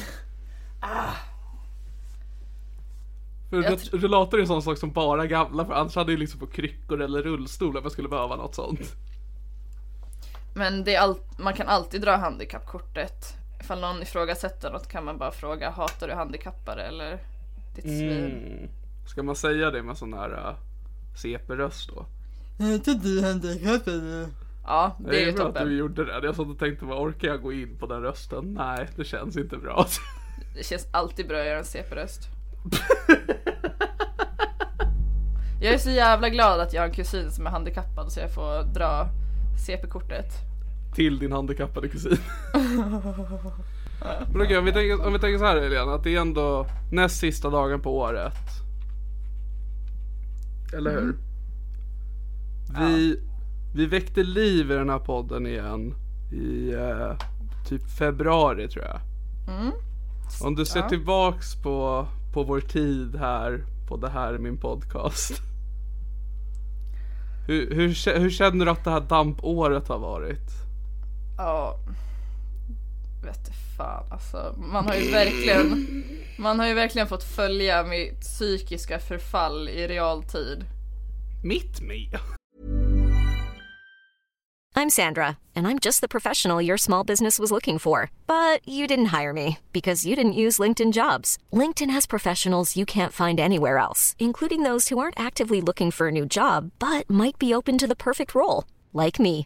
För Jag ru- rullator är en sån sak som bara gamla, för annars hade jag liksom på kryckor eller rullstol om jag skulle behöva något sånt. Men det är all... man kan alltid dra handikappkortet. Ifall någon ifrågasätter något kan man bara fråga, hatar du handikappare eller ditt svin? Mm. Ska man säga det med sån här uh, CP-röst då? Ja, det är ju bra att du toppen. gjorde det. Jag satt och tänkte, vad orkar jag gå in på den rösten? Nej, det känns inte bra. Det känns alltid bra att göra en CP-röst. Jag är så jävla glad att jag har en kusin som är handikappad så jag får dra CP-kortet. Till din handikappade kusin. Men okej, om, vi tänker, om vi tänker så här Helena, att det är ändå näst sista dagen på året. Eller hur? Vi, vi väckte liv i den här podden igen i eh, typ februari tror jag. Om du ser tillbaks på, på vår tid här, på det här är min podcast. Hur, hur, hur känner du att det här dampåret har varit? Ja, vet fan alltså. Man har ju verkligen, man har ju verkligen fått följa mitt psykiska förfall i realtid. Mitt med? I'm Sandra, and I'm just the professional your small business was looking for. But you didn't hire me because you didn't use LinkedIn jobs. LinkedIn has professionals you can't find anywhere else, including those who aren't actively looking for a new job but might be open to the perfect role, like me.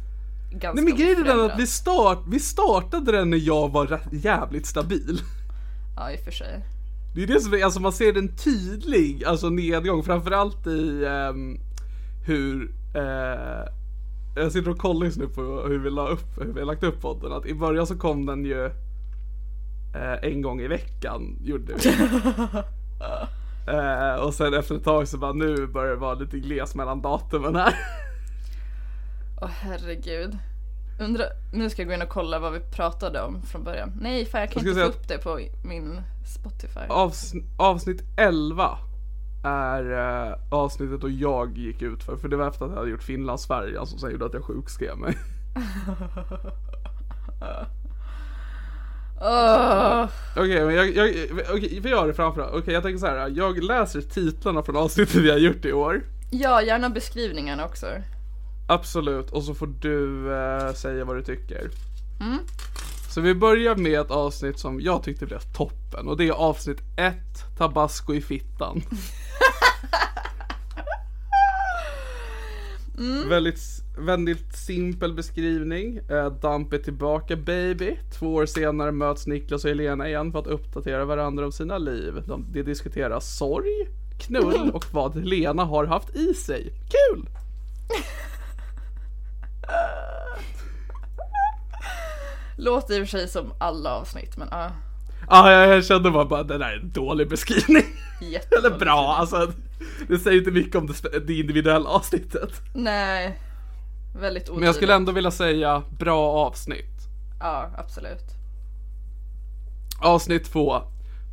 ganska Nej men grejen är att vi, start, vi startade den när jag var jävligt stabil. Ja, i och för sig. Det är det som är, alltså man ser en tydlig alltså nedgång, framförallt i ehm, hur, eh, jag sitter och kollar just nu på hur vi la upp, hur vi har lagt upp podden. Att i början så kom den ju eh, en gång i veckan gjorde vi. eh, och sen efter ett tag så bara nu börjar det vara lite gles mellan datumen här. Åh herregud. Undra, nu ska jag gå in och kolla vad vi pratade om från början. Nej, fan jag kan Jag inte få upp det på min Spotify. Avsn- avsnitt 11 är eh, avsnittet då jag gick ut för, för det var efter att jag hade gjort Finlandsfärjan som sen gjorde att jag sjukskrev mig. Åh, Okej, men jag, jag okej, vi gör det framför Okej, jag tänker så här. Jag läser titlarna från avsnittet vi har gjort i år. Ja, gärna beskrivningarna också. Absolut, och så får du eh, säga vad du tycker. Så vi börjar med ett avsnitt som jag tyckte blev toppen och det är avsnitt 1, Tabasco i fittan. Väldigt, väldigt simpel beskrivning. Eh, Damp är tillbaka baby. Två år senare möts Niklas och Helena igen för att uppdatera varandra om sina liv. De, de diskuterar sorg, knull och vad Helena har haft i sig. Kul! Låter i och för sig som alla avsnitt, men ja. Ja, jag, kände bara, bara det där är en dålig beskrivning. Jättedålig Eller bra, alltså. Det säger inte mycket om det, det individuella avsnittet. Nej. Väldigt otydligt. Men jag skulle ändå vilja säga bra avsnitt. Ja, absolut. Avsnitt två.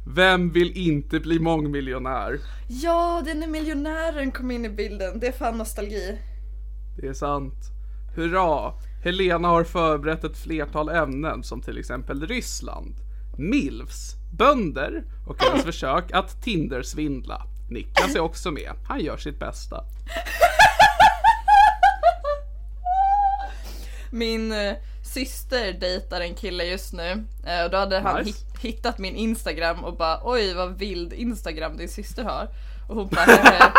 Vem vill inte bli mångmiljonär? Ja, den är miljonären kom in i bilden. Det är fan nostalgi. Det är sant. Hurra! Helena har förberett ett flertal ämnen som till exempel Ryssland, milfs, bönder och hennes försök att Tinder-svindla. Niklas är också med. Han gör sitt bästa. Min eh, syster dejtar en kille just nu eh, och då hade han Nice. hi- hittat min Instagram och bara oj vad vild Instagram din syster har. Och hon bara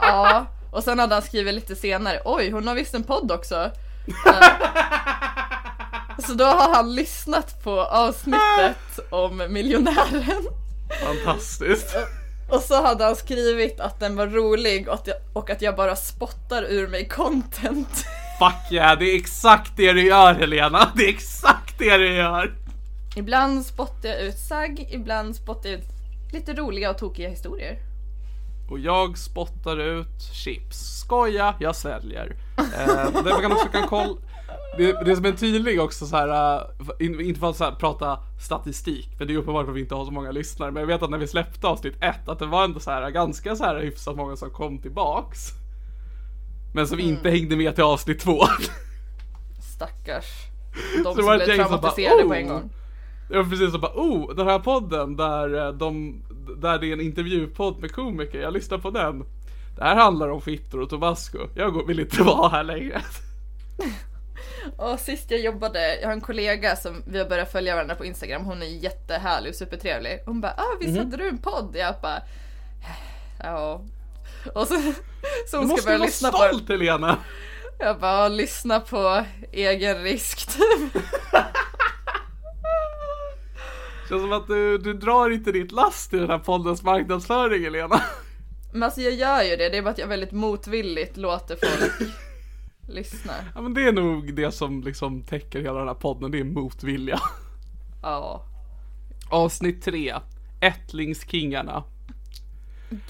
ja. Och sen hade han skrivit lite senare oj hon har visst en podd också. Eh, Så då har han lyssnat på avsnittet om miljonären. Fantastiskt. Och så hade han skrivit att den var rolig och att jag, och att jag bara spottar ur mig content. Fuck yeah, det är exakt det du gör Helena. Det är exakt det du gör. Ibland spottar jag ut sagg, ibland spottar jag ut lite roliga och tokiga historier. Och jag spottar ut chips. Skoja, jag säljer. Eh, det man kan också kan kolla. Det, det som är tydlig också så här, eh, in, inte för att så här, prata statistik, för det är uppenbart att vi inte har så många lyssnare, men jag vet att när vi släppte avsnitt ett, att det var ändå så här ganska så här hyfsat många som kom tillbaks. Men som inte hängde med till avsnitt två. Stackars. Så De det som blev som bara, traumatiserade på "Oh." en gång. Ja precis, så bara oh, den här podden där eh, de, där det är en intervjupodd med komiker, jag lyssnar på den. Det här handlar om fittor och Tabasco. Jag går- vill inte vara här längre. Och sist jag jobbade, jag har en kollega som vi har börjat följa varandra på Instagram, hon är jättehärlig och supertrevlig. Hon bara ah visst Mhm. hade du en podd? Jag bara ja. Och så, så hon ska börja lyssna på stolt Helena. Jag bara lyssna på egen risk typ. Känns som att du, du drar inte ditt last i den här poddens marknadsföring Helena. Men alltså jag gör ju det, det är bara att jag väldigt motvilligt låter folk lyssna. Ja men det är nog det som liksom täcker hela den här podden, det är motvilja. Ja. Avsnitt 3. Ättlingskingarna.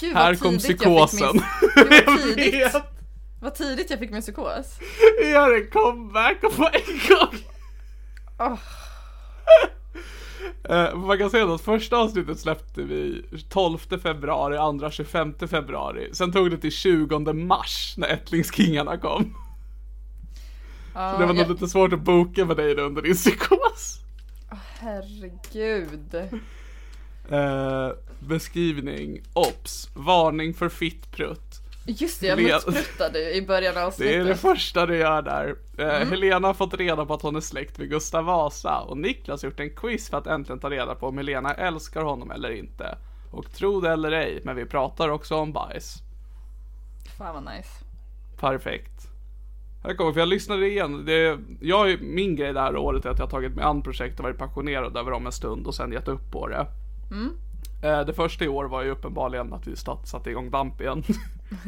Gud Här kom psykosen. min... Gud, vad tidigt. Vad tidigt jag fick min psykos. Vi gör en comeback på en gång. Åh. Eh, man kan säga att första avsnittet släppte vi 12 februari, andra 25 februari. Sen tog det till 20 mars när Ättlingskingarna kom. Ja, Så det var nog jag- lite svårt att boka med dig under din psykos. Herregud. Eh, beskrivning, ops, varning för fittprutt. Just det, jag mutspruttade i början av Det är det avsnittet. första du gör där. Eh, Mm. Helena har fått reda på att hon är släkt med Gustav Vasa och Niklas har gjort en quiz för att äntligen ta reda på om Helena älskar honom eller inte. Och tro det eller ej, men vi pratar också om bajs. Fan vad nice. Perfekt. Här kommer, för jag lyssnade igen. Det, jag, min grej det här året är att jag har tagit mig an projekt och varit passionerad över dem en stund och sen gett upp på det. Eh, det första i år var ju uppenbarligen att vi satt, satte igång damp igen.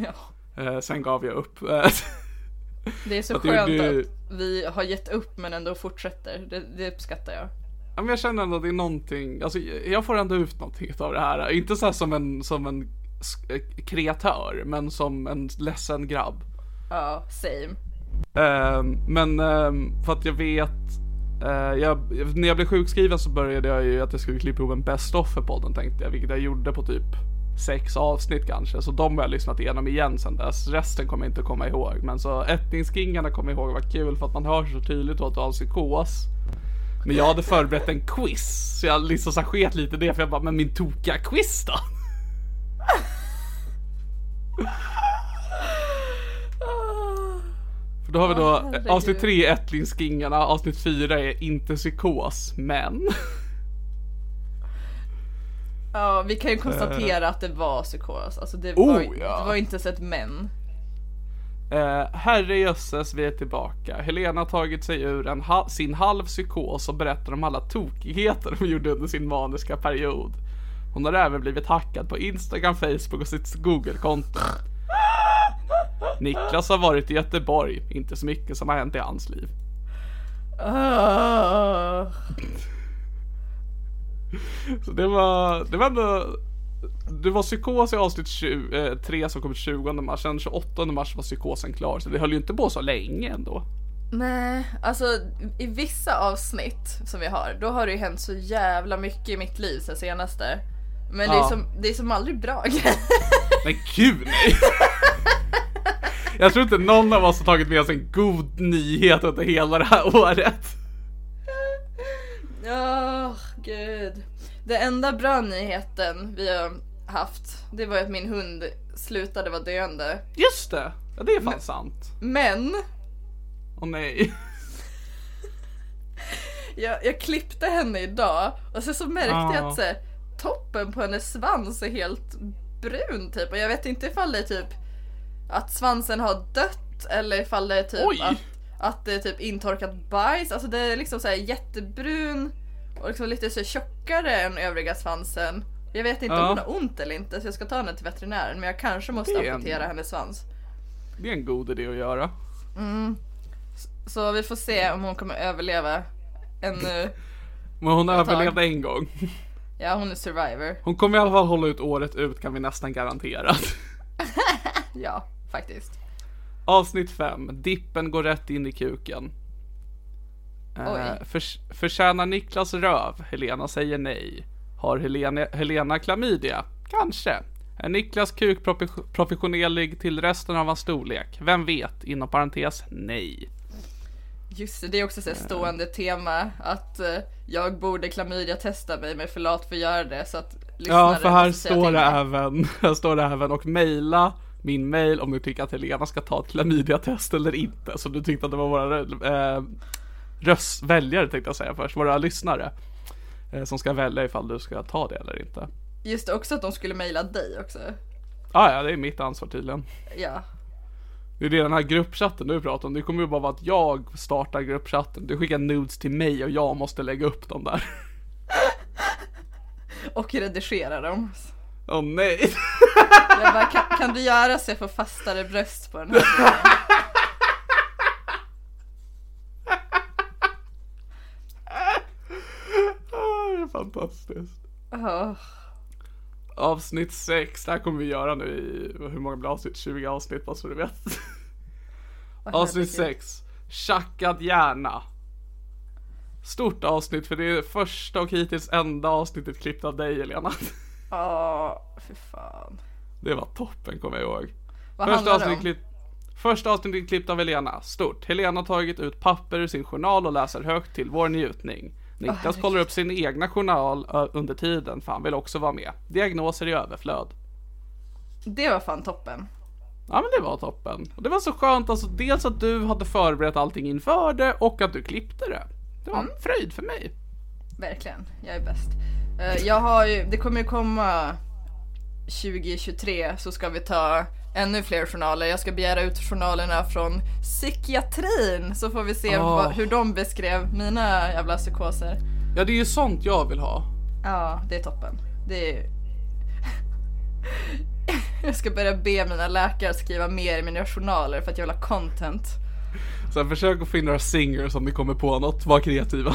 Ja. Eh, sen gav jag upp. Det är så Att skönt gjorde- att vi har gett upp men ändå fortsätter. Det, det uppskattar jag. Ja, men jag känner ändå att det är någonting, alltså jag får ändå ut någonting av det här. Inte så här som en, som en eh, kreatör, men som en ledsen grabb. Ja, same. Ehm, men ehm, för att jag vet, eh, jag, när jag blev sjukskriven så började jag ju att jag skulle klippa ihop en best of för podden tänkte jag, vilket jag gjorde på typ sex avsnitt kanske. Så de har jag lyssnat igenom igen sen dess. Resten kommer jag inte komma ihåg. Men så Ättingskingarna kommer jag ihåg var kul för att man hör så tydligt att du har psykos. Men jag hade förberett en quiz, så jag liksom så sket lite det för jag bara, men min tokiga quiz då? För då har vi då avsnitt 3 Ättlingskingarna, avsnitt 4 är inte psykos, men Ja, vi kan ju konstatera att det var psykos. Alltså det Eh. Oh, var, ja. det var inte så ett men. Eh, herrejösses, vi är tillbaka. Helena har tagit sig ur en ha- sin halv psykos och berättar om alla tokigheter hon gjorde under sin maniska period. Hon har även blivit hackad på Instagram, Facebook och sitt Google-konto. Niklas har varit i Göteborg, inte så mycket som har hänt i hans liv. Ah. Så det var, det var ändå, det var psykos i avsnitt 20, eh, 3 som kom ut 20 mars, sen 28 mars var psykosen klar, så det höll ju inte på så länge ändå. Nej, alltså i vissa avsnitt som vi har, då har det ju hänt så jävla mycket i mitt liv sen senaste. Men det, är Ja. som, det är som aldrig bra Men gud nej! Jag tror inte någon av oss har tagit med oss en god nyhet under hela det här året. Åh, gud. Det enda bra nyheten vi har haft, det var att min hund slutade vara döende. Just det! Ja, det är fan sant. Men, Åh nej. jag, jag klippte henne idag och så, så märkte jag Ja. att så, toppen på hennes svans är helt brun typ. Och jag vet inte ifall det är typ att svansen har dött eller ifall det är typ Oj. att, att det är typ intorkat bajs. Alltså det är liksom så här jättebrun och liksom lite så tjockare än övriga svansen. Jag vet inte Ja. om hon har ont eller inte så jag ska ta henne till veterinären men jag kanske måste en- amputera hennes svans. Det är en god idé att göra. Så vi får se om hon kommer överleva ännu. Men hon överlevde en gång. Ja hon är survivor. Hon kommer i alla fall hålla ut året ut kan vi nästan garantera. Ja, faktiskt. Avsnitt 5. Dippen går rätt in i kuken. Eh, Oj. förs- förtjänar Niklas röv? Helena säger nej. Har Helena, Helena klamydia? Kanske. Är Niklas kuk proportionerlig till resten av hans storlek? Vem vet? Inom parentes, nej. Just det, det är också så här stående tema att eh, jag borde klamydia testa mig men för lat för att göra det så att Ja, för här står det även, här står det även och mejla min mail om du tycker att Helena ska ta ett klamydiatest eller inte. Så du tyckte att det var våra eh, röst, väljare tänkte jag säga först, våra lyssnare. Eh, som ska välja ifall du ska ta det eller inte. Just det, också att de skulle mejla dig också. Ah, ja, det är mitt ansvar tydligen. Ja. Det är det den här gruppchatten du pratar om, det kommer ju bara vara att jag startar gruppchatten. Du skickar nudes till mig och jag måste lägga upp dem där. Och redigera dem. Åh nej! Jag bara, kan, kan du göra så jag får fastare bröst på den här bilden? Ah, det är fantastiskt. Åh, Avsnitt 6, det här kommer vi göra nu i, hur många blir avsnitt? 20 avsnitt bara så du vet. avsnitt herregud. 6, Tjackad hjärna. Stort avsnitt för det är första och hittills enda avsnittet klippt av dig Helena. Åh, fy fan. Det var toppen kommer jag ihåg. Vad Första avsnittet, om? klipp, första avsnittet klippt av Helena. Stort. Helena har tagit ut papper ur sin journal och läser högt till vår njutning. Niklas herregud. kollar upp sin egna journal under tiden för han vill också vara med. Diagnoser i överflöd. Det var fan toppen. Ja men det var toppen. Och det var så skönt alltså dels att du hade förberett allting inför det och att du klippte det. Det var Mm. en fröjd för mig. Verkligen, jag är bäst. Eh, Jag har ju, det kommer ju komma 2023 så ska vi ta ännu fler journaler. Jag ska begära ut journalerna från psykiatrin så får vi se Åh. vad, hur de beskrev mina jävla psykoser. Ja det är ju sånt jag vill ha. Ja, det är toppen. Det är... Jag ska börja be mina läkare skriva mer i mina journaler för att jag vill ha content. Så försök att finna några singers om ni kommer på något, var kreativa.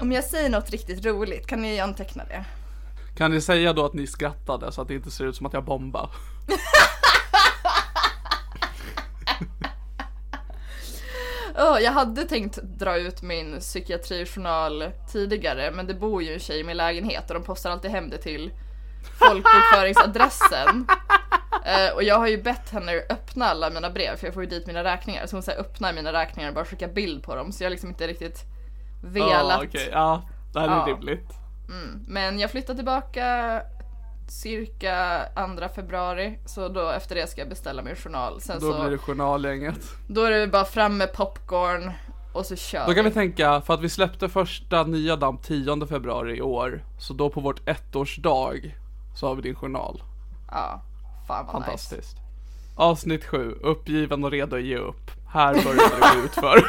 Om jag säger något riktigt roligt, kan ni anteckna det? Kan ni säga då att ni skrattade så att det inte ser ut som att jag bombar? Oh, jag hade tänkt dra ut min psykiatrijournal tidigare men det bor ju en tjej i min lägenhet och de postar alltid hem det till folkbokföringsadressen. Uh, och jag har ju bett henne öppna alla mina brev för jag får ju dit mina räkningar. Så hon säger öppna mina räkningar och bara skicka bild på dem. Så jag har liksom inte riktigt velat. Oh, okay. Ja, det här är Ja. rimligt. Mm. Men jag flyttar tillbaka cirka 2 februari. Så då efter det ska jag beställa min journal. Sen Då så, blir det journalgänget. då är det bara fram med popcorn och så kör Då kan vi tänka, för att vi släppte första nya damp 10 februari i år. Så då på vårt ettårsdag så har vi din journal. Ja, fan vad nice. Fantastiskt. Avsnitt 7, uppgiven och redo att ge upp. Här börjar det gå utför.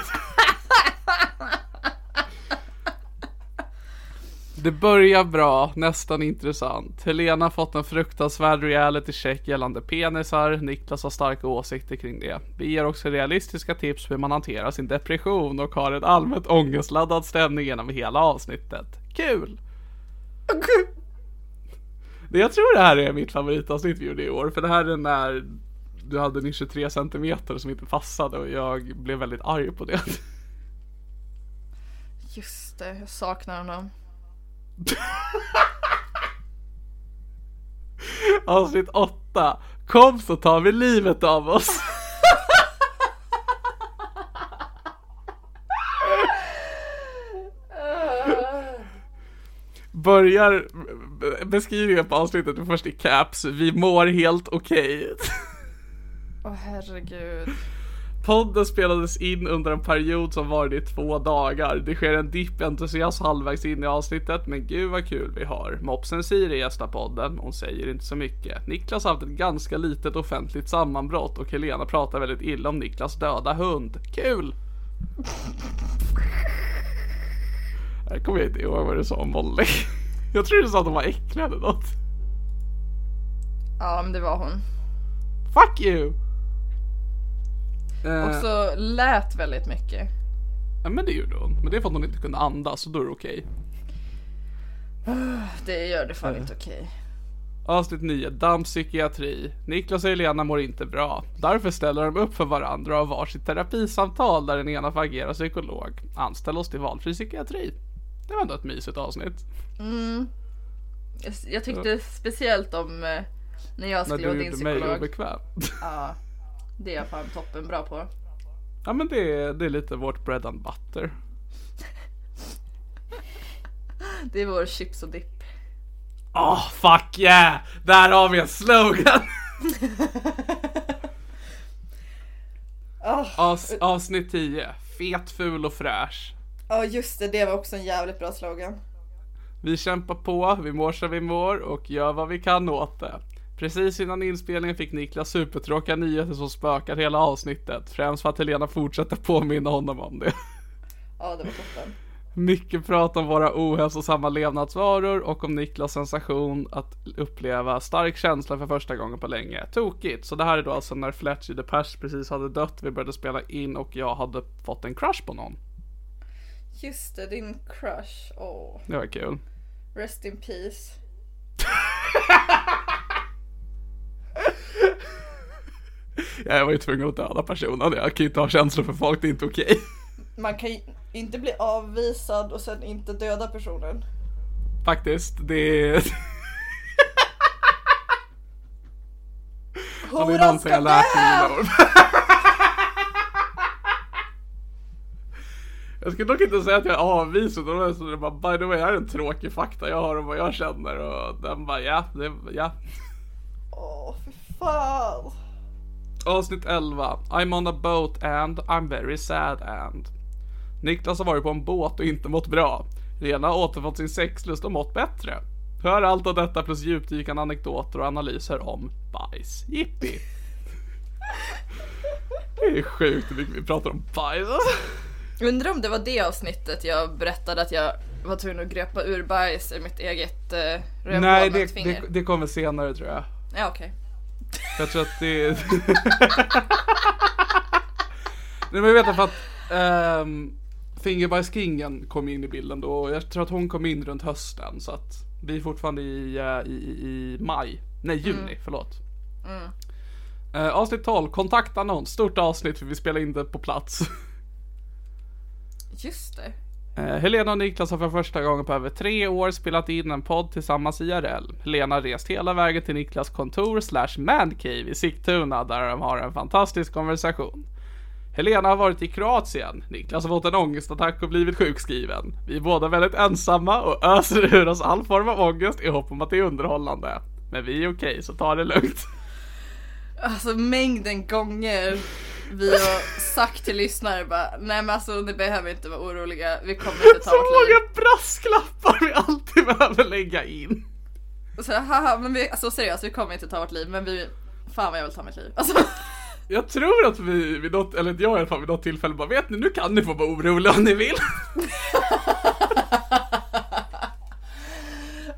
Det börjar bra, nästan intressant. Helena har fått en fruktansvärd reality check gällande penisar. Niklas har starka åsikter kring det. Vi ger också realistiska tips på hur man hanterar sin depression och har en allmänt ångestladdad stämning genom hela avsnittet. Kul! Det- Jag tror det här är mitt favoritavsnitt vi gjorde i år, för det här är när du hade din 23 centimeter som inte passade och jag blev väldigt arg på det. Just det, jag saknar honom. Avsnitt 8. Kom så tar vi livet av oss. Börjar beskrivningen på avsnittet först i caps. Vi mår helt okej. Åh herregud. Podden spelades in under en period som varade i två dagar. Det sker en dipp i entusiasm halvvägs in i avsnittet, men gud vad kul vi har. Mopsen Siri gästar podden, hon säger inte så mycket. Niklas har haft ett ganska litet offentligt sammanbrott och Helena pratar väldigt illa om Niklas döda hund. Kul! Jag kommer inte ihåg vad du sa om Molly. Jag tror du sa att de var äckliga eller något. Ja, men det var hon. Fuck you! Eh, Och så lät väldigt mycket. Ja men det gjorde hon. Men det är för att hon inte kunde andas, så då är det okej. Det gör det fan inte okej. Avsnitt 9. Dammpsykiatri. Niklas och Helena mår inte bra. Därför ställer de upp för varandra och har varsitt terapisamtal där den ena får agera psykolog. Anställ oss till valfri psykiatri. Det var ändå ett mysigt avsnitt. Jag, jag tyckte speciellt om eh, när jag När skulle vara du din gjorde mig psykolog. obekväm. Ja, det är jag fan toppen bra på. Ja men det är, det är lite vårt bread and butter. Det är vår chips och dipp. Åh fuck yeah! Där har vi en slogan! Avs, avsnitt 10. Fet, ful och fräsch. Ja just det, det var också en jävligt bra slogan. Vi kämpar på, vi mår som vi mår och gör vad vi kan åt det. Precis innan inspelningen fick Niklas supertråkiga nyheter som spökar hela avsnittet. Främst för att Helena fortsätter påminna honom om det. Ja det var toppen. Mycket prat om våra ohälsosamma levnadsvaror och om Niklas sensation att uppleva stark känsla för första gången på länge. Tokigt. Så det här är då alltså när Fletcher the Pers precis hade dött, vi började spela in och jag hade fått en crush på någon. Just det, din crush. Åh, Det var kul. rest in peace. Jag var ju tvungen att döda personen, jag kan ju inte ha känslor för folk, det är inte okej. Man kan ju inte bli avvisad och sen inte döda personen. Faktiskt, det är... Det Horan mina år. Jag skulle dock inte säga att jag är avvisad, det är så det bara, by the way, här är en tråkig fakta jag har om vad jag känner och den bara, ja, det, ja. Åh, fy fan. Avsnitt 11. I'm on a boat and I'm very sad and. Niklas har varit på en båt och inte mått bra. Lena har återfått sin sexlust och mått bättre. Hör allt av detta plus djupdykande anekdoter och analyser om bajs. Jippi! Det är sjukt hur mycket vi pratar om bajs. Undrar om det var det avsnittet jag berättade att jag var tvungen att greppa ur bajs i mitt eget eh, Nej, det, det, det kommer senare tror jag. Ja okej. Jag tror att det... Nej men jag vet för att um, Fingerbajskingen kom in i bilden då och jag tror att hon kom in runt hösten så att vi är fortfarande i, uh, i, i maj. Nej juni, mm. förlåt. Mm. Uh, avsnitt 12, kontaktannons. Stort avsnitt för vi spelar in det på plats. Just det. Eh, Helena och Niklas har för första gången på över tre år spelat in en podd tillsammans IRL. Helena har rest hela vägen till Niklas kontor slash mancave i Sigtuna där de har en fantastisk konversation. Helena har varit i Kroatien. Niklas har fått en ångestattack och blivit sjukskriven. Vi är båda väldigt ensamma och öser ur oss all form av ångest i hopp om att det är underhållande. Men vi är okej, så ta det lugnt. Alltså mängden gånger vi har sagt till lyssnare bara, nej men alltså ni behöver inte vara oroliga, vi kommer inte ta så vårt liv. Så många brasklappar vi alltid behöver lägga in. Och så haha, men vi, alltså seriöst, vi kommer inte ta vårt liv, men vi, fan vad jag vill ta mitt liv. Alltså. Jag tror att vi vid något, eller jag i alla fall vid något tillfälle bara vet ni, nu kan ni få vara oroliga om ni vill.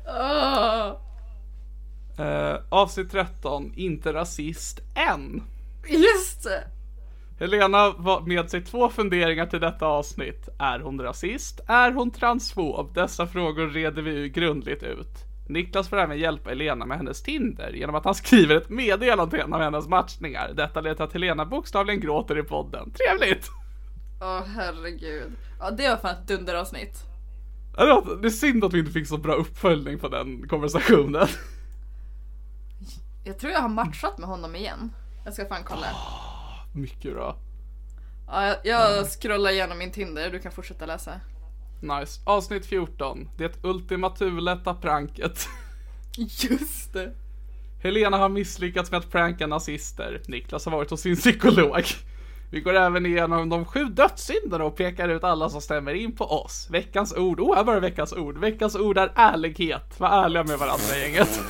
oh. uh, avsnitt 13, inte rasist än. Just det. Helena var med sig två funderingar till detta avsnitt. Är hon rasist? Är hon transfob? Dessa frågor reder vi grundligt ut. Niklas får även hjälpa Helena med hennes Tinder genom att han skriver ett meddelande till en av hennes matchningar. Detta leder till att Helena bokstavligen gråter i podden. Trevligt! Åh oh, herregud. Ja det var fan ett dunderavsnitt. Det är synd att vi inte fick så bra uppföljning på den konversationen. Jag tror jag har matchat med honom igen. Jag ska fan kolla. Oh, mycket bra. Ja, jag, jag scrollar igenom min Tinder, du kan fortsätta läsa. Nice. Avsnitt 14. Det ultimaturlätta pranket. Just det. Helena har misslyckats med att pranka nazister. Niklas har varit hos sin psykolog. Vi går även igenom de sju dödssynderna och pekar ut alla som stämmer in på oss. Veckans ord. Oh, här var veckans ord. Veckans ord är ärlighet. Var ärliga med varandra gänget.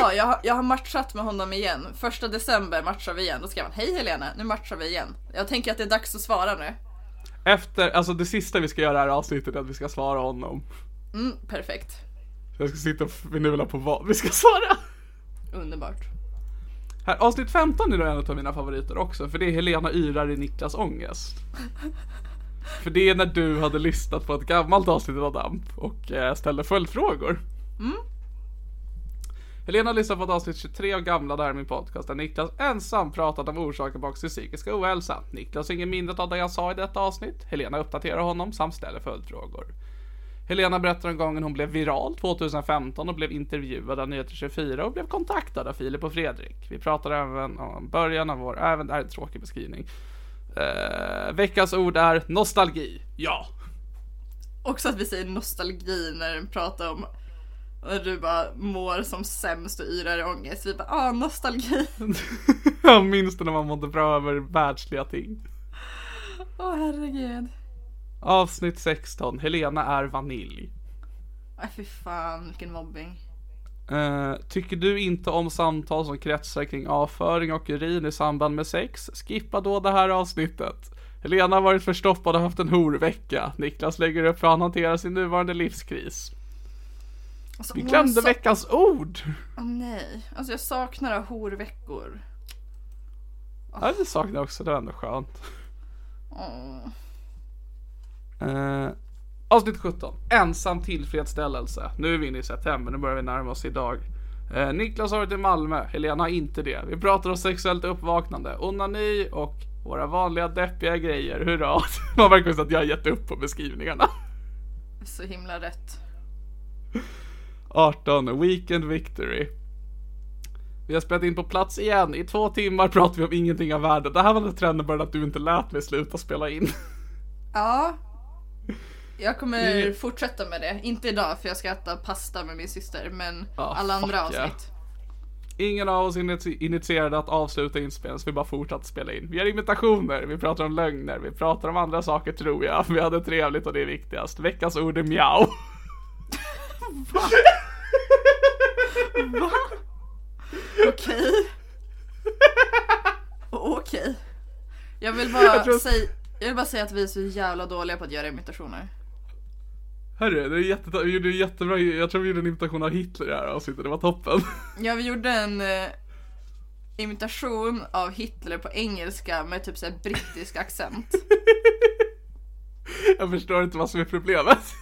Ja, jag, har, jag har matchat med honom igen. Första december matchar vi igen. Då skrev han Hej Helena, nu matchar vi igen. Jag tänker att det är dags att svara nu. Efter, alltså det sista vi ska göra i det här avsnittet är att vi ska svara honom. Mm, perfekt. Jag ska sitta och finurla på vad vi ska svara. Underbart. Här, avsnitt 15 är då en av mina favoriter också, för det är Helena yrar i Niklas ångest. för det är när du hade lyssnat på ett gammalt avsnitt av DAMP och eh, ställde följdfrågor. Mm. Helena lyssnar på ett avsnitt 23 av gamla där min podcast där Niklas ensam pratat om orsaker bakom sin psykiska ohälsa. Niklas inget ingen av det jag sa i detta avsnitt. Helena uppdaterar honom samt ställer följdfrågor. Helena berättar om gången hon blev viral 2015 och blev intervjuad av Nyheter 24 och blev kontaktad av Filip och Fredrik. Vi pratar även om början av vår, även, det här är en tråkig beskrivning. Uh, veckans ord är nostalgi. Ja. Också att vi säger nostalgi när den pratar om när du bara mår som sämst och yrar i ångest. Vi bara, ah nostalgi. Jag minns det när man mådde bra över världsliga ting. Åh oh, herregud. Avsnitt 16. Helena är vanilj. Nej fy fan vilken mobbing. Uh, tycker du inte om samtal som kretsar kring avföring och urin i samband med sex? Skippa då det här avsnittet. Helena har varit förstoppad och haft en horvecka. Niklas lägger upp hur han hanterar sin nuvarande livskris. Alltså, Vi glömde veckans ord! Åh oh, nej, alltså jag saknar horveckor. Oh. Ja, det saknar jag också, det var ändå skönt. Oh. Uh, avsnitt 17. Ensam tillfredsställelse. Nu är vi inne i september, nu börjar vi närma oss idag. Uh, Niklas har varit i Malmö, Helena har inte det. Vi pratar om sexuellt uppvaknande, onani och våra vanliga deppiga grejer. Hurra! Man verkar att jag har gett upp på beskrivningarna. Så himla rätt. 18. Weekend Victory. Vi har spelat in på plats igen. I två timmar pratar vi om ingenting av värde. Det här var när trenden började att du inte lät mig sluta spela in. Ja. Jag kommer mm. fortsätta med det. Inte idag för jag ska äta pasta med min syster. Men ah, alla andra avsnitt. Yeah. Ingen av oss initierade att avsluta inspelningen så vi bara fortsatte spela in. Vi har imitationer, vi pratar om lögner, vi pratar om andra saker tror jag. Vi hade trevligt och det är viktigast. Veckans ord är mjau. Va? Okej. Okej. Jag vill bara jag tror... säga jag vill bara säga att vi är så jävla dåliga på att göra imitationer. Hörru, det är jätte, vi gjorde jättebra, jag tror vi gjorde en imitation av Hitler i det här avsnittet, det var toppen. Ja, vi gjorde en eh, imitation av Hitler på engelska med typ såhär brittisk accent. Jag förstår inte vad som är problemet.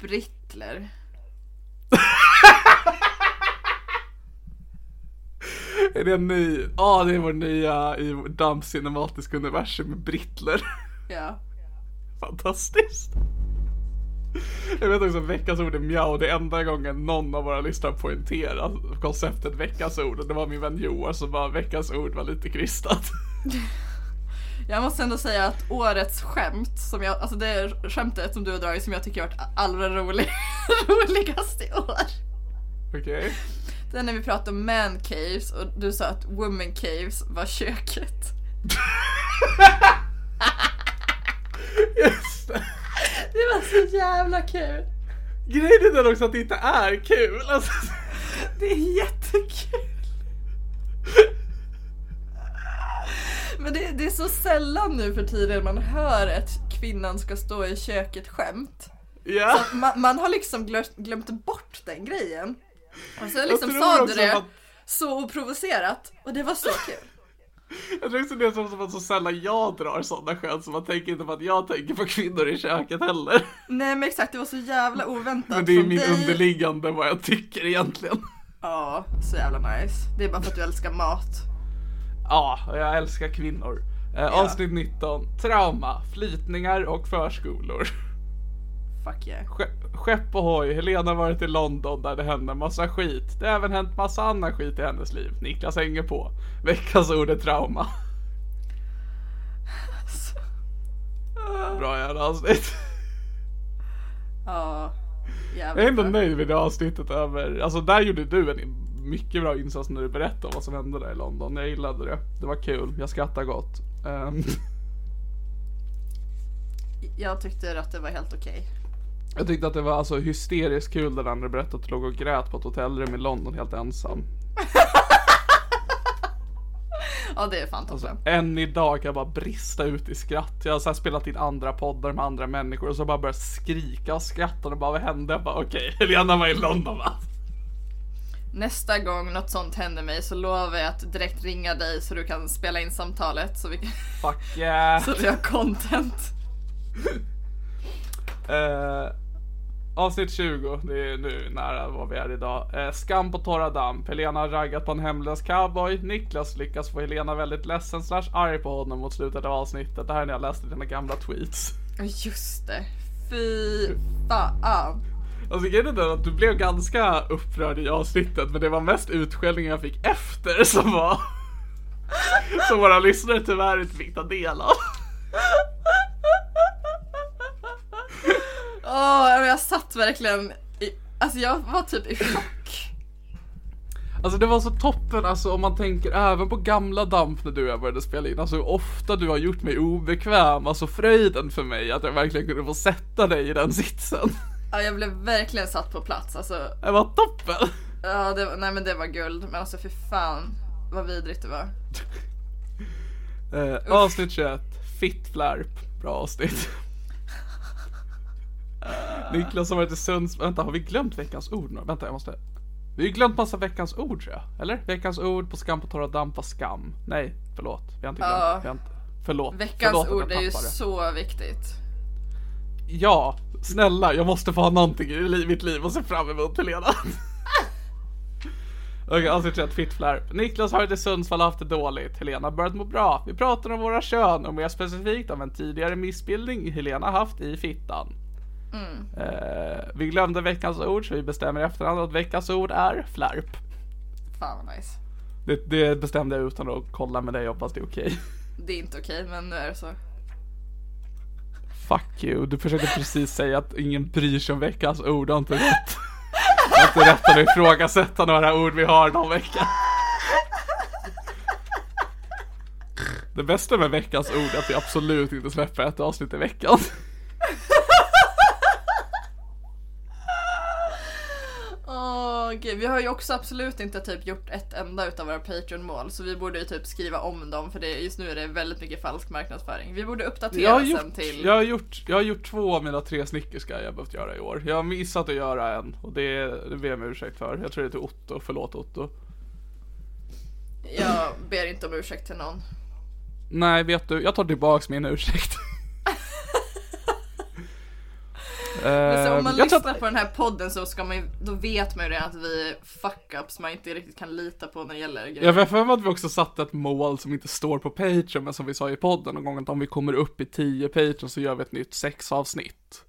Brittler. Är det en ny? Ja, det är vår nya i Dump cinematiska universum med Brittler. Ja. Fantastiskt. Jag vet också att veckans ord är mjau. Det är enda gången någon av våra lyssnare poängterar konceptet veckans ord. Och det var min vän Joar som bara veckans ord var lite krystat. Jag måste ändå säga att årets skämt, som jag, alltså det skämtet som du har dragit som jag tycker har varit allra rolig, roligast i år. Okej? Det är när vi pratade om man caves och du sa att woman caves var köket. Just det. Det var så jävla kul. Grejen är också att det inte är kul. Alltså, Det är jättekul. Men det, det är så sällan nu för tiden man hör ett kvinnan ska stå i köket skämt. ja. Man, man har liksom glömt, glömt bort den grejen. Och så liksom tror sa du det att- så oprovocerat och det var så kul. Jag tror också det är som att så sällan jag drar sådana skämt så man tänker inte på att jag tänker på kvinnor i köket heller. Nej men exakt, det var så jävla oväntat Men det är min dig. underliggande vad jag tycker egentligen. Ja, så jävla nice. Det är bara för att du älskar mat. Ja, och jag älskar kvinnor. Eh, Avsnitt 19. Trauma, flytningar och förskolor. Fuck yeah. Ske- Skepp ohoj, Helena har varit i London där det hände massa skit. Det har även hänt massa annan skit i hennes liv. Niklas hänger på. Veckans ord är trauma. Bra jävla avsnitt. Ja, Jag är jävligt ändå nöjd med det avsnittet över, alltså där gjorde du en mycket bra insats när du berättade vad som hände där i London. Jag gillade det. Det var kul. Jag skrattade gott. Ehm, Jag tyckte att det var helt okej. jag tyckte att det var alltså hysteriskt kul när andra berättade att du låg och grät på ett hotellrum i London helt ensam. Ja, det är fan Alltså, toppen. än idag kan jag bara brista ut i skratt. Jag har så spelat in andra poddar med andra människor och så bara börjat skrika och skratta och bara vad hände? Jag bara okej, Helena var i London va? Nästa gång något sånt händer mig så lovar jag att direkt ringa dig så du kan spela in samtalet så vi, Fuck yeah. så vi har content. Eh, avsnitt 20, det är nu nära vad vi är idag. Eh, skam på torra damm. Helena har raggat på en hemlös cowboy. Niklas lyckas få Helena väldigt ledsen slash arg på honom mot slutet av avsnittet. Det här är när jag läste dina gamla tweets. Just det. Fy fan. Alltså grejen är den att du blev ganska upprörd i avsnittet men det var mest utskällningen jag fick efter som var som våra lyssnare tyvärr inte fick ta del av. Åh, jag satt verkligen i, alltså jag var typ i chock. Alltså det var så toppen alltså om man tänker även på gamla damp när du och jag började spela in. Alltså hur ofta du har gjort mig obekväm. Alltså fröjden för mig att jag verkligen kunde få sätta dig i den sitsen. Ja, jag blev verkligen satt på plats. Alltså, Det var toppen. ja, det, var- nej men det var guld. Men alltså för fan vad vidrigt det var. Eh, avsnitt 21. Fitt flärp. Bra avsnitt. Niklas har varit i Sunds... Vänta, har vi glömt veckans ord nu? Vänta, jag måste... Vi har ju glömt massa veckans ord tror jag. Eller? Veckans ord på skam på torra damm var skam. Nej, förlåt. Vi har inte glömt. Ja. Vi har inte... Förlåt. Veckans förlåt att jag ord är ju tappade. så viktigt. Ja, snälla, jag måste få ha någonting i mitt liv och se fram emot Helena. Okej, avsnitt 21, fittflärp. Niklas har i Sundsvall haft det dåligt. Helena börjat må bra. Vi pratar om våra kön och mer specifikt om en tidigare missbildning Helena haft i fittan. Eh, vi glömde veckans ord så vi bestämmer i efterhand att veckans ord är flärp. Fan vad nice. Det, det bestämde jag utan att kolla med dig, hoppas det är okej. Det är inte okej men nu är det så. Fuck you, du försökte precis säga att ingen bryr sig om veckans ord, du har inte rätt. Du har inte rätt att ifrågasätta några ord vi har någon vecka. Det bästa med veckans ord är att vi absolut inte släpper ett avsnitt i veckan. Åh, okej. Vi har ju också absolut inte typ gjort ett enda utav våra Patreon-mål så vi borde ju typ skriva om dem för det, just nu är det väldigt mycket falsk marknadsföring. Vi borde uppdatera Jag har, sen gjort, till... jag, har gjort, jag har gjort två av mina tre snickerskar jag behövt göra i år. Jag har missat att göra en och det, det ber jag om ursäkt för. Jag tror det är till Otto, förlåt Otto. Jag ber inte om ursäkt till någon. Nej, vet du, jag tar tillbaks min ursäkt. Men så om Ehm, man jag lyssnar att- på den här podden så ska man ju, då vet man ju redan att vi är fuck-ups man inte riktigt kan lita på när det gäller grejer. Jag för mig att vi också satte ett mål som inte står på Patreon, men som vi sa i podden någon gång, att om vi kommer upp i 10 Patreon så gör vi ett nytt sexavsnitt.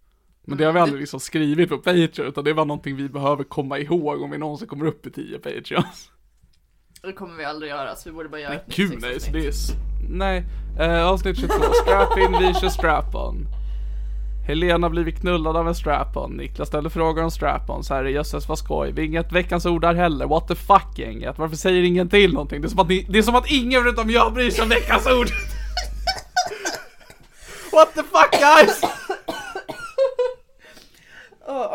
Men det har vi aldrig liksom skrivit på Patreon, utan det var någonting vi behöver komma ihåg om vi någonsin kommer upp i 10 Patreons. Det kommer vi aldrig göra så vi borde bara göra ett nytt Gud nej, så det är... Nej. Eh, avsnitt 22, strap in, vi kör strap-on. Helena blivit knullad av en strap-on. Niklas ställer frågor om strap-ons. Herrejösses vad skoj. Vi inget veckans ord där heller. What the fuck gänget. Varför säger ingen till någonting? Det är som att, ni, det är som att ingen förutom jag bryr sig om veckans ord. What the fuck guys?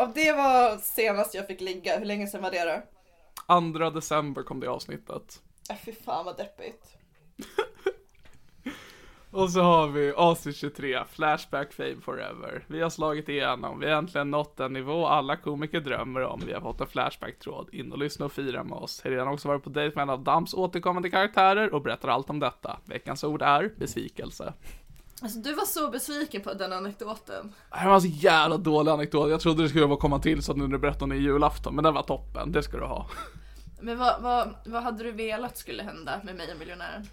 Och det var senast jag fick ligga, hur länge sedan var det då? 2 december kom det avsnittet. Äh, fy fan vad deppigt. Och så har vi avsnitt 23, Flashback Fame Forever. Vi har slagit igenom, vi har äntligen nått den nivå alla komiker drömmer om. Vi har fått en Flashback-tråd. In och lyssna och fira med oss. Helena har också varit på dejt med en av Dams återkommande karaktärer och berättar allt om detta. Veckans ord är besvikelse. Alltså du var så besviken på den anekdoten. Det var en så jävla dålig anekdot. Jag trodde det skulle vara komma till så nu när du berättade om det i julafton, men den var toppen. Det ska du ha. Men vad, vad, vad hade du velat skulle hända med mig och miljonären?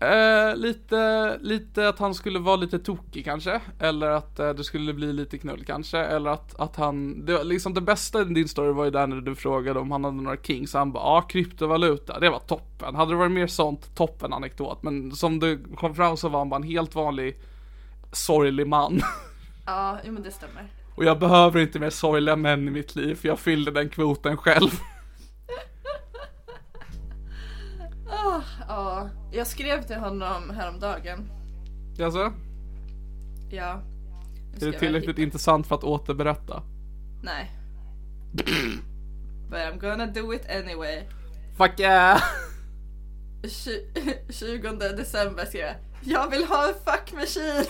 Eh, lite, lite att han skulle vara lite tokig kanske, eller att eh, det skulle bli lite knull kanske, eller att, att han, det, var liksom det bästa i din story var ju där när du frågade om han hade några kings, han bara ja, kryptovaluta, det var toppen. Hade det varit mer sånt, toppen anekdot, men som det kom fram så var han bara en helt vanlig sorglig man. Ja, men det stämmer. Och jag behöver inte mer sorgliga män i mitt liv, för jag fyllde den kvoten själv. Ah, ja, jag skrev till honom häromdagen. Alltså, Ja. Är det tillräckligt intressant för att återberätta? Nej. But I'm gonna do it anyway. Fuck yeah! Tju- 20 december skrev jag. Jag vill ha en fuck machine.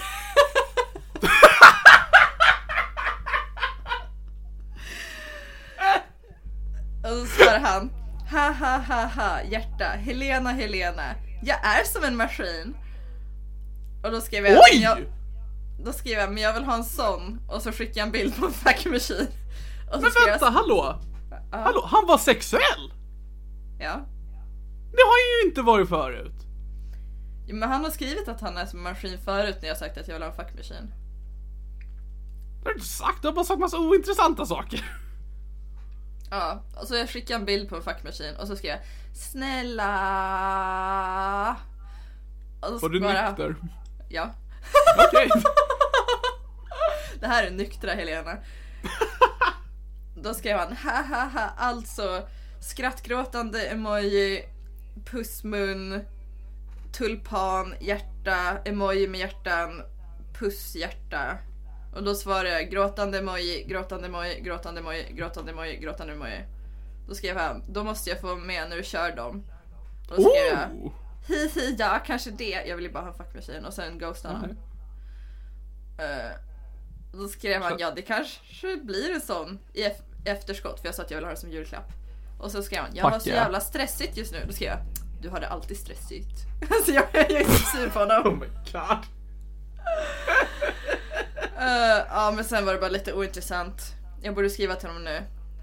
Och så svarar han. Ha ha ha ha hjärta. Helena Helena. Jag är som en maskin. Och då skrev jag. Oj! Jag, då skrev jag men jag vill ha en sån. Och så skickade jag en bild på en fuck machine. Men vänta, jag. hallå? Hallå, han var sexuell? Ja. Det har han ju inte varit förut. Ja, Men han har skrivit att han är som en maskin förut när jag sagt att jag vill ha en fuck machine. Det har du inte sagt, du har bara sagt massa ointressanta saker. Ja, och så jag skickade en bild på en fuck machine och så skrev jag Snälla och Var du bara- nykter? Ja. Okej. Det här är nyktra Helena. Då skrev han ha ha ha alltså skrattgråtande emoji, pussmun, tulpan, hjärta, emoji med hjärtan, pusshjärta. Och då svarade jag gråtande emoji, gråtande emoji, gråtande emoji, gråtande emoji, gråtande emoji. Då skrev han, då måste jag få med när du kör dem. Och då skrev jag, Oh! hi hi ja kanske det. Jag ville bara ha fuck machine och sen ghostade han. Nej. Eh, då skrev han ja det kanske blir en sån i ef- efterskott för jag sa att jag ville ha det som julklapp. Och så skrev han jag har så jävla stressigt just nu. Då skrev jag du har det alltid stressigt. så jag, jag är sur på honom. Oh my god. Eh, ja men sen var det bara lite ointressant. Jag borde skriva till honom nu.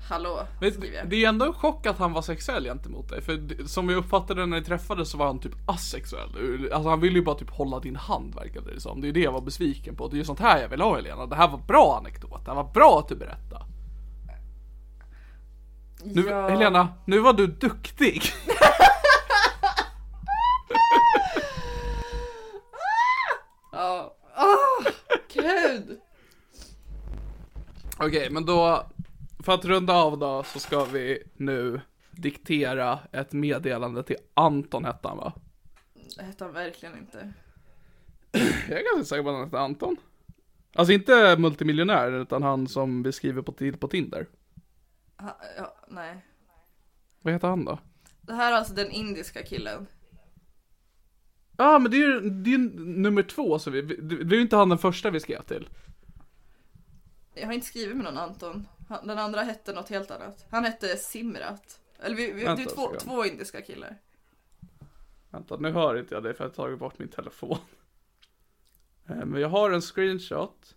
Hallå, Men det är ju ändå en chock att han var sexuell gentemot dig. För det- som vi uppfattade när ni träffades så var han typ asexuell. Alltså han ville ju bara typ hålla din hand verkade det som. Det är ju det jag var besviken på. Det är ju sånt här jag vill ha Helena. Det här var bra anekdot. Det här var bra att du berättade. Nu, Ja. Helena, nu var du duktig. Ja. Åh, gud! Okej, men då, för att runda av då, så ska vi nu diktera ett meddelande till Anton hette han va? Hette han verkligen inte. Jag är ganska säker på att han hette Anton. Alltså inte multimiljonären, utan han som vi skriver på, på Tinder. Ha, ja, nej. Vad heter han då? Det här är alltså den indiska killen. Ja, ah, men det är ju det är nummer två, så vi, det, det är ju inte han den första vi skrev till. Jag har inte skrivit med någon Anton. Han, den andra hette något helt annat. Han hette Simrat. Eller vi, vi, det Vänta, är ska två, två indiska killar. Vänta, nu hör inte jag dig för jag har tagit bort min telefon. Eh, Men jag har en screenshot.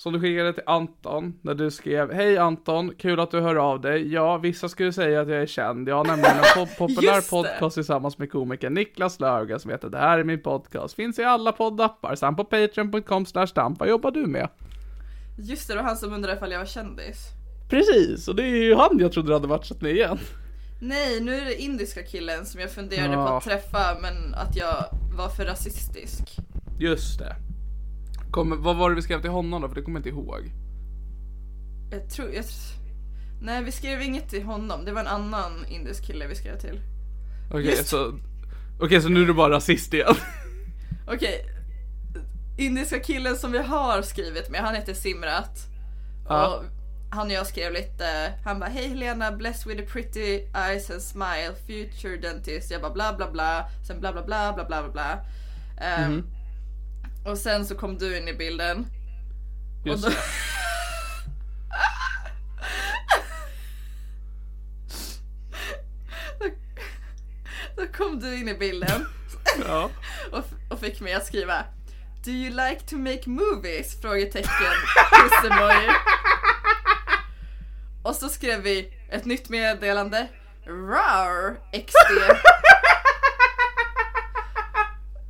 Som du skickade till Anton när du skrev Hej Anton, kul att du hör av dig. Ja, vissa skulle säga att jag är känd. Jag har nämligen en po- populär podcast tillsammans med komikern Niklas Löfgren som heter Det här är min podcast. Finns i alla poddappar samt på patreon.com slash. Vad jobbar du med? Just det, det var han som undrade ifall jag var kändis. Precis, och det är ju han jag trodde du hade matchat med igen. Nej, nu är det indiska killen som jag funderade på Ja. att träffa men att jag var för rasistisk. Just det. Kom, vad var det vi skrev till honom då? För det kommer jag inte ihåg. Jag tror, jag, nej vi skrev inget till honom, det var en annan indisk kille vi skrev till. Okej, Just- så... Okej, så nu är du bara rasist igen. Okej, indiska killen som vi har skrivit med, han heter Simrat. Ja. Och han och jag skrev lite, han bara hej Helena, blessed with a pretty eyes and smile, future dentist. Jag bara bla bla bla, sen bla bla bla bla bla bla. Ehm, Mhm. Och sen så kom du in i bilden. Just och då, då kom du in i bilden. Ja. och, och fick mig att skriva Do you like to make movies? Frågetecken. Pussemoji. Och så skrev vi ett nytt meddelande. RAR XD.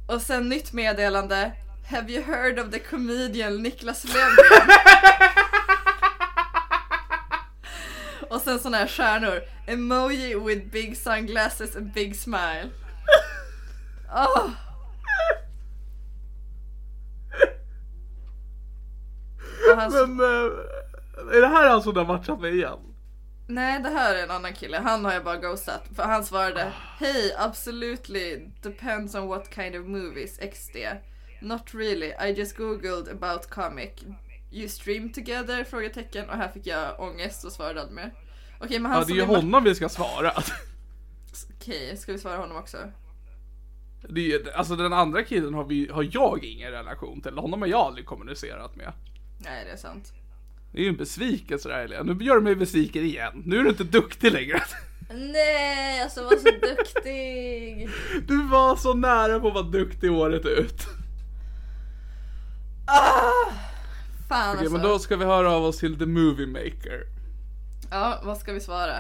Och sen nytt meddelande. Have you heard of the comedian Niklas Löfgren? Och sen såna här stjärnor. Emoji with big sunglasses and big smile. Åh! Och han- Men, eh, är det här alltså du har matchat med igen? Nej, det här är en annan kille. Han har jag bara ghostat. För han svarade Hej, absolutely depends on what kind of movies XD. Not really, I just googled about comic. You stream together? Frågetecken. Och här fick jag ångest och svarade aldrig mer. Okej, men han Ja, det är ju honom vi ska svara. Okej, ska vi svara honom också? Det är, alltså den andra killen har, vi, har jag ingen relation till. Honom har jag aldrig kommunicerat med. Nej, det är sant. Det är ju en besvikelse det här Helena. Nu gör du mig besviken igen. Nu är du inte duktig längre. Nej, alltså var så duktig. Du var så nära på att vara duktig året ut. Ah! Fan Okej, alltså. men då ska vi höra av oss till The Movie Maker. Ja, vad ska vi svara?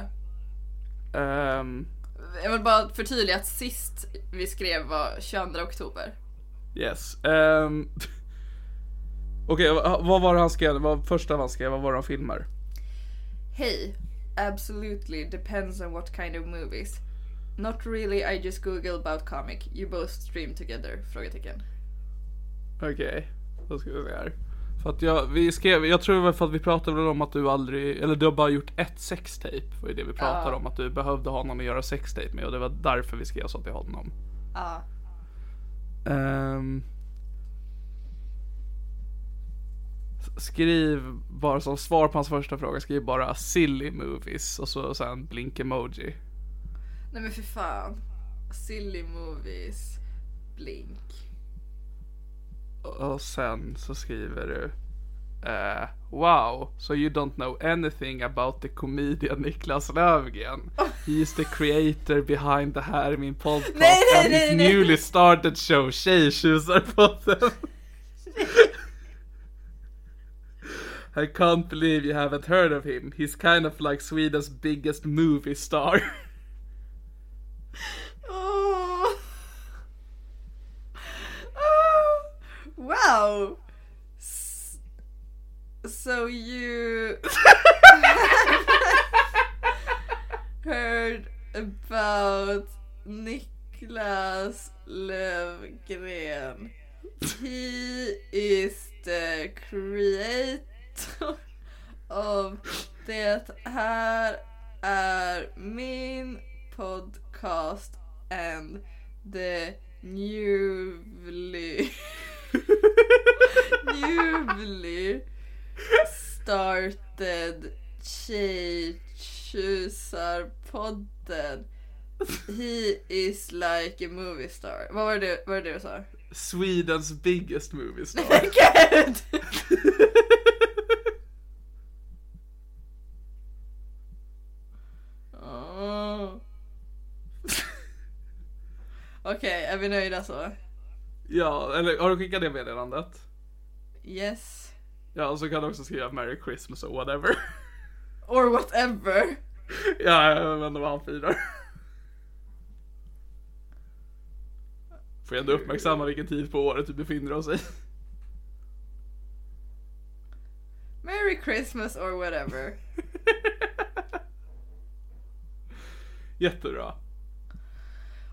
Ehm, Jag vill bara förtydliga att sist vi skrev var 22 oktober. yes. Um, Okej, vad vad var det han skrev? Vad första han skrev? Vad var det han filmar? Hey, absolutely depends on what kind of movies. Not really, I just googled about comic. You both stream together? Frågetecken. Okej, då ska vi se här. För att jag, vi skrev, jag tror var för att vi pratade väl om att du aldrig, eller du har bara gjort ett sextape. var ju det vi pratade Ja. om, att du behövde ha någon att göra sextape med och det var därför vi skrev så till honom. Ja. S- skriv bara som svar på hans första fråga, skriv bara silly movies och så sen blink emoji. Nej men för fan. Silly movies. Blink. Och- sen så skriver du eh, Wow, so you don't know anything about the comedian Niklas Löfgren. He's the creator behind det här min podcast Nej, nej, and nej, his nej. newly started show Tjejtjusarpodden. I can't believe you haven't heard of him. He's kind of like Sweden's biggest movie star. Wow. So you heard about Niklas Lövgren. He is the creator of Det här är min podcast and the newly newly started Tjejtjusarpodden. He is like a movie star. Vad var det, vad var det du sa? Sweden's biggest movie star. Gud! Oh. är vi nöjda så? Ja, eller har du skickat det meddelandet? Yes. Ja, och så kan du också skriva Merry Christmas och whatever. Or whatever. ja, jag vet inte vad han firar. Får jag ändå uppmärksamma vilken tid på året du befinner oss i. Merry Christmas or whatever. Jättebra.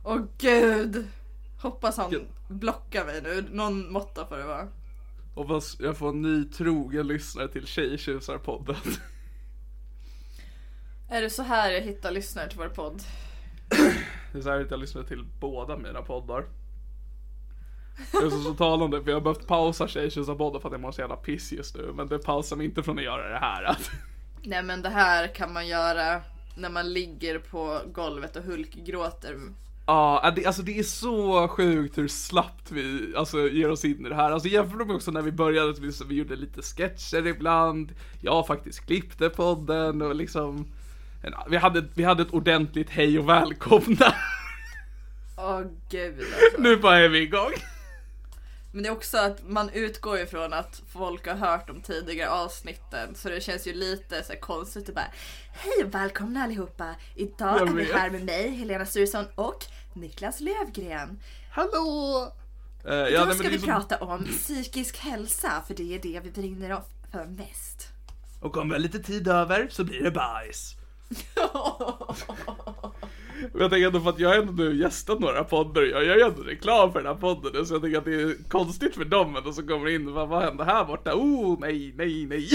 Åh gud. Hoppas han blockar mig nu. Någon måtta får det vara. Hoppas jag får en ny trogen lyssnare till Tjejtjusarpodden. Är det så här jag hittar lyssnare till vår podd? Det är så här jag lyssnar till båda mina poddar. Det är så, så talande för jag har behövt pausa Tjejtjusarpodden för att jag mår så jävla piss just nu. Men det pausar mig inte från att göra det här. Nej men det här kan man göra när man ligger på golvet och hulkgråter. Ja, det, alltså det är så sjukt hur slappt vi alltså, ger oss in i det här. Alltså jämför med också när vi började, att vi, vi gjorde lite sketcher ibland. Jag faktiskt klippte podden och liksom en, vi, hade, vi hade ett ordentligt hej och välkomna. Åh gud alltså. nu bara är vi igång. Men det är också att man utgår ifrån att folk har hört de tidigare avsnitten så det känns ju lite så här konstigt att bara Hej och välkomna allihopa! Idag Jag är vi vet. här med mig, Helena Sturesson och Niklas Lövgren. Hallå! Eh, ja, Idag ska vi så- prata om psykisk hälsa för det är det vi brinner för mest. Och om vi har lite tid över så blir det bajs. Och jag tänker ändå för att jag har ändå nu gästat några poddar jag gör ju ändå reklam för den här podden så jag tänker att det är konstigt för dem ändå som kommer in och bara, vad hände här borta? Oh nej, nej, nej.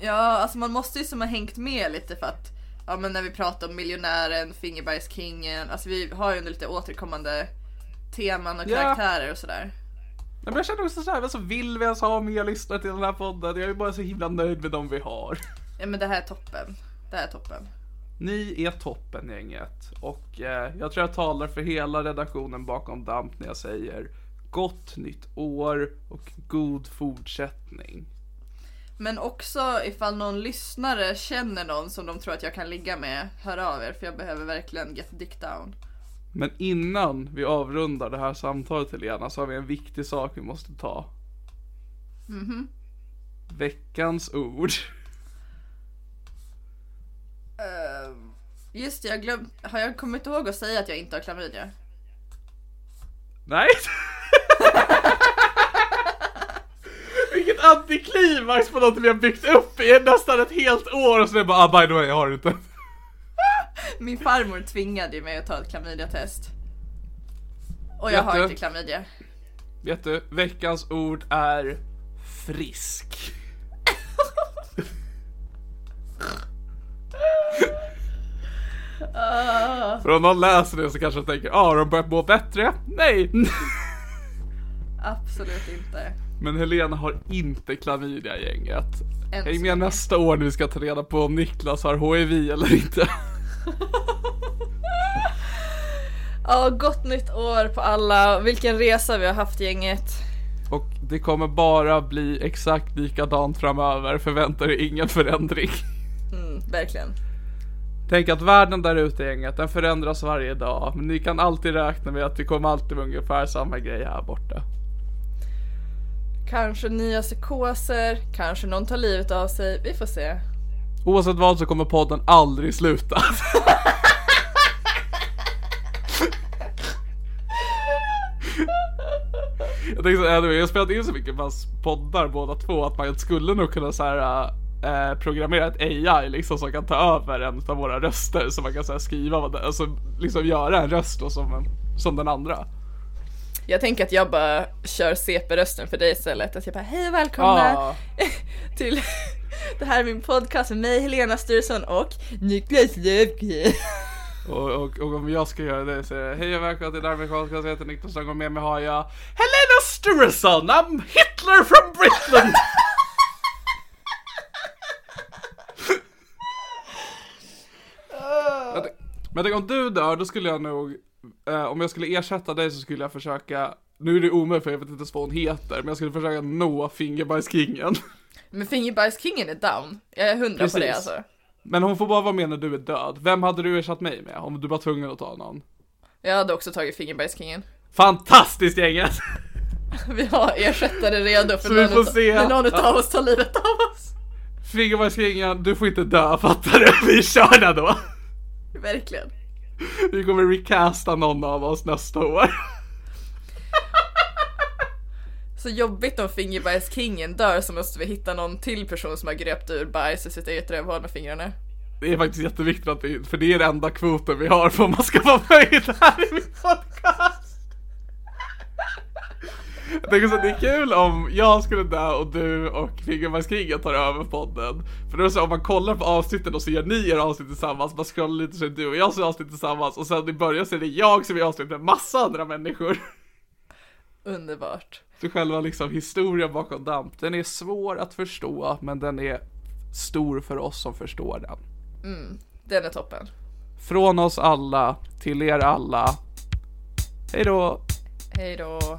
Ja, alltså man måste ju som ha hängt med lite för att Ja men när vi pratar om miljonären, Fingerbergskingen, alltså vi har ju lite återkommande teman och Ja. karaktärer och sådär. Nej, men jag känner också såhär, alltså vill vi ens ha mer lyssnare till den här podden? Jag är bara så himla nöjd med dem vi har. Ja men det här är toppen. Det här är toppen. Ni är toppen gänget och eh, jag tror jag talar för hela redaktionen bakom DAMP när jag säger gott nytt år och god fortsättning. Men också ifall någon lyssnare känner någon som de tror att jag kan ligga med, hör av er för jag behöver verkligen get dick down. Men innan vi avrundar det här samtalet Helena så har vi en viktig sak vi måste ta. Veckans ord. Ehm, just det, jag glöm... Har jag kommit ihåg att säga att jag inte har klamydia? Nej! Vilket antiklimax på något vi har byggt upp i nästan ett helt år och så är det bara ah, by the way, jag har det inte. Min farmor tvingade ju mig att ta ett klamydiatest. Och jag Vet har du? inte klamydia. Vet du, veckans ord är frisk. För om någon läser det så kanske de tänker, ah, har de börjat må bättre? Nej! Absolut inte. Men Helena har inte klamydia gänget. Än Häng med nästa år när vi ska ta reda på om Niklas har HIV eller inte. Ja, gott nytt år på alla. Vilken resa vi har haft gänget. Och det kommer bara bli exakt likadant framöver, förvänta er ingen förändring. Mm, verkligen. Tänk att världen där ute gänget, den förändras varje dag. Men ni kan alltid räkna med att vi kommer alltid med ungefär samma grej här borta. Kanske nya psykoser, kanske någon tar livet av sig. Vi får se. Oavsett vad så kommer podden aldrig sluta. Jag tänkte så här, jag har spelat in så mycket poddar båda två att man skulle nog kunna så här eh, programmera ett AI liksom som kan ta över en av våra röster så man kan så här, skriva vad det, alltså liksom göra en röst då som, en, som den andra. Jag tänker att jag bara kör CP-rösten för dig istället. Att jag bara, hej och välkomna Ah. till det här är min podcast med mig Helena Sturesson och Niklas Löfgren. Och, och, och om jag ska göra det så är det Hej och välkomna till Darwin Podcast, jag heter Niklas och med mig har jag Helena Sturesson, I'm Hitler from Britain! Men tänk om du dör, då skulle jag nog, eh, om jag skulle ersätta dig så skulle jag försöka, nu är det omöjligt för jag vet inte ens vad hon heter, men jag skulle försöka nå Fingerbajskingen. Men Fingerbajskingen är down. Jag är hundra på det Precis. alltså. Men hon får bara vara med när du är död. Vem hade du ersatt mig med om du var tvungen att ta någon? Jag hade också tagit Fingerbajskingen. Fantastiskt gänget! Vi har ersättare redo för vi någon, får se. när någon utav oss tar livet av oss. Fingerbajskingen, du får inte dö, fattar du? Vi kör då! Verkligen. Vi kommer recasta någon av oss nästa år. Så jobbigt om Fingerbajskingen dör så måste vi hitta någon till person som har gröpt ur bajs i sitt eget rövhål med fingrarna. Det är faktiskt jätteviktigt att vi, för det är den enda kvoten vi har för om man ska vara med här i min podcast. Jag tänker så att det är kul om jag skulle dö och du och Fingerbajskrigen tar över podden. För då är det så om man kollar på avsnitten och så gör ni er avsnitt tillsammans, man scrollar lite så är du och jag som avsnitt tillsammans och sen i början så är det jag som gör avsnitt med massa andra människor. Underbart. Så själva liksom historien bakom DAMP, den är svår att förstå men den är stor för oss som förstår den. Den är toppen. Från oss alla till er alla. Hej då! Hej då.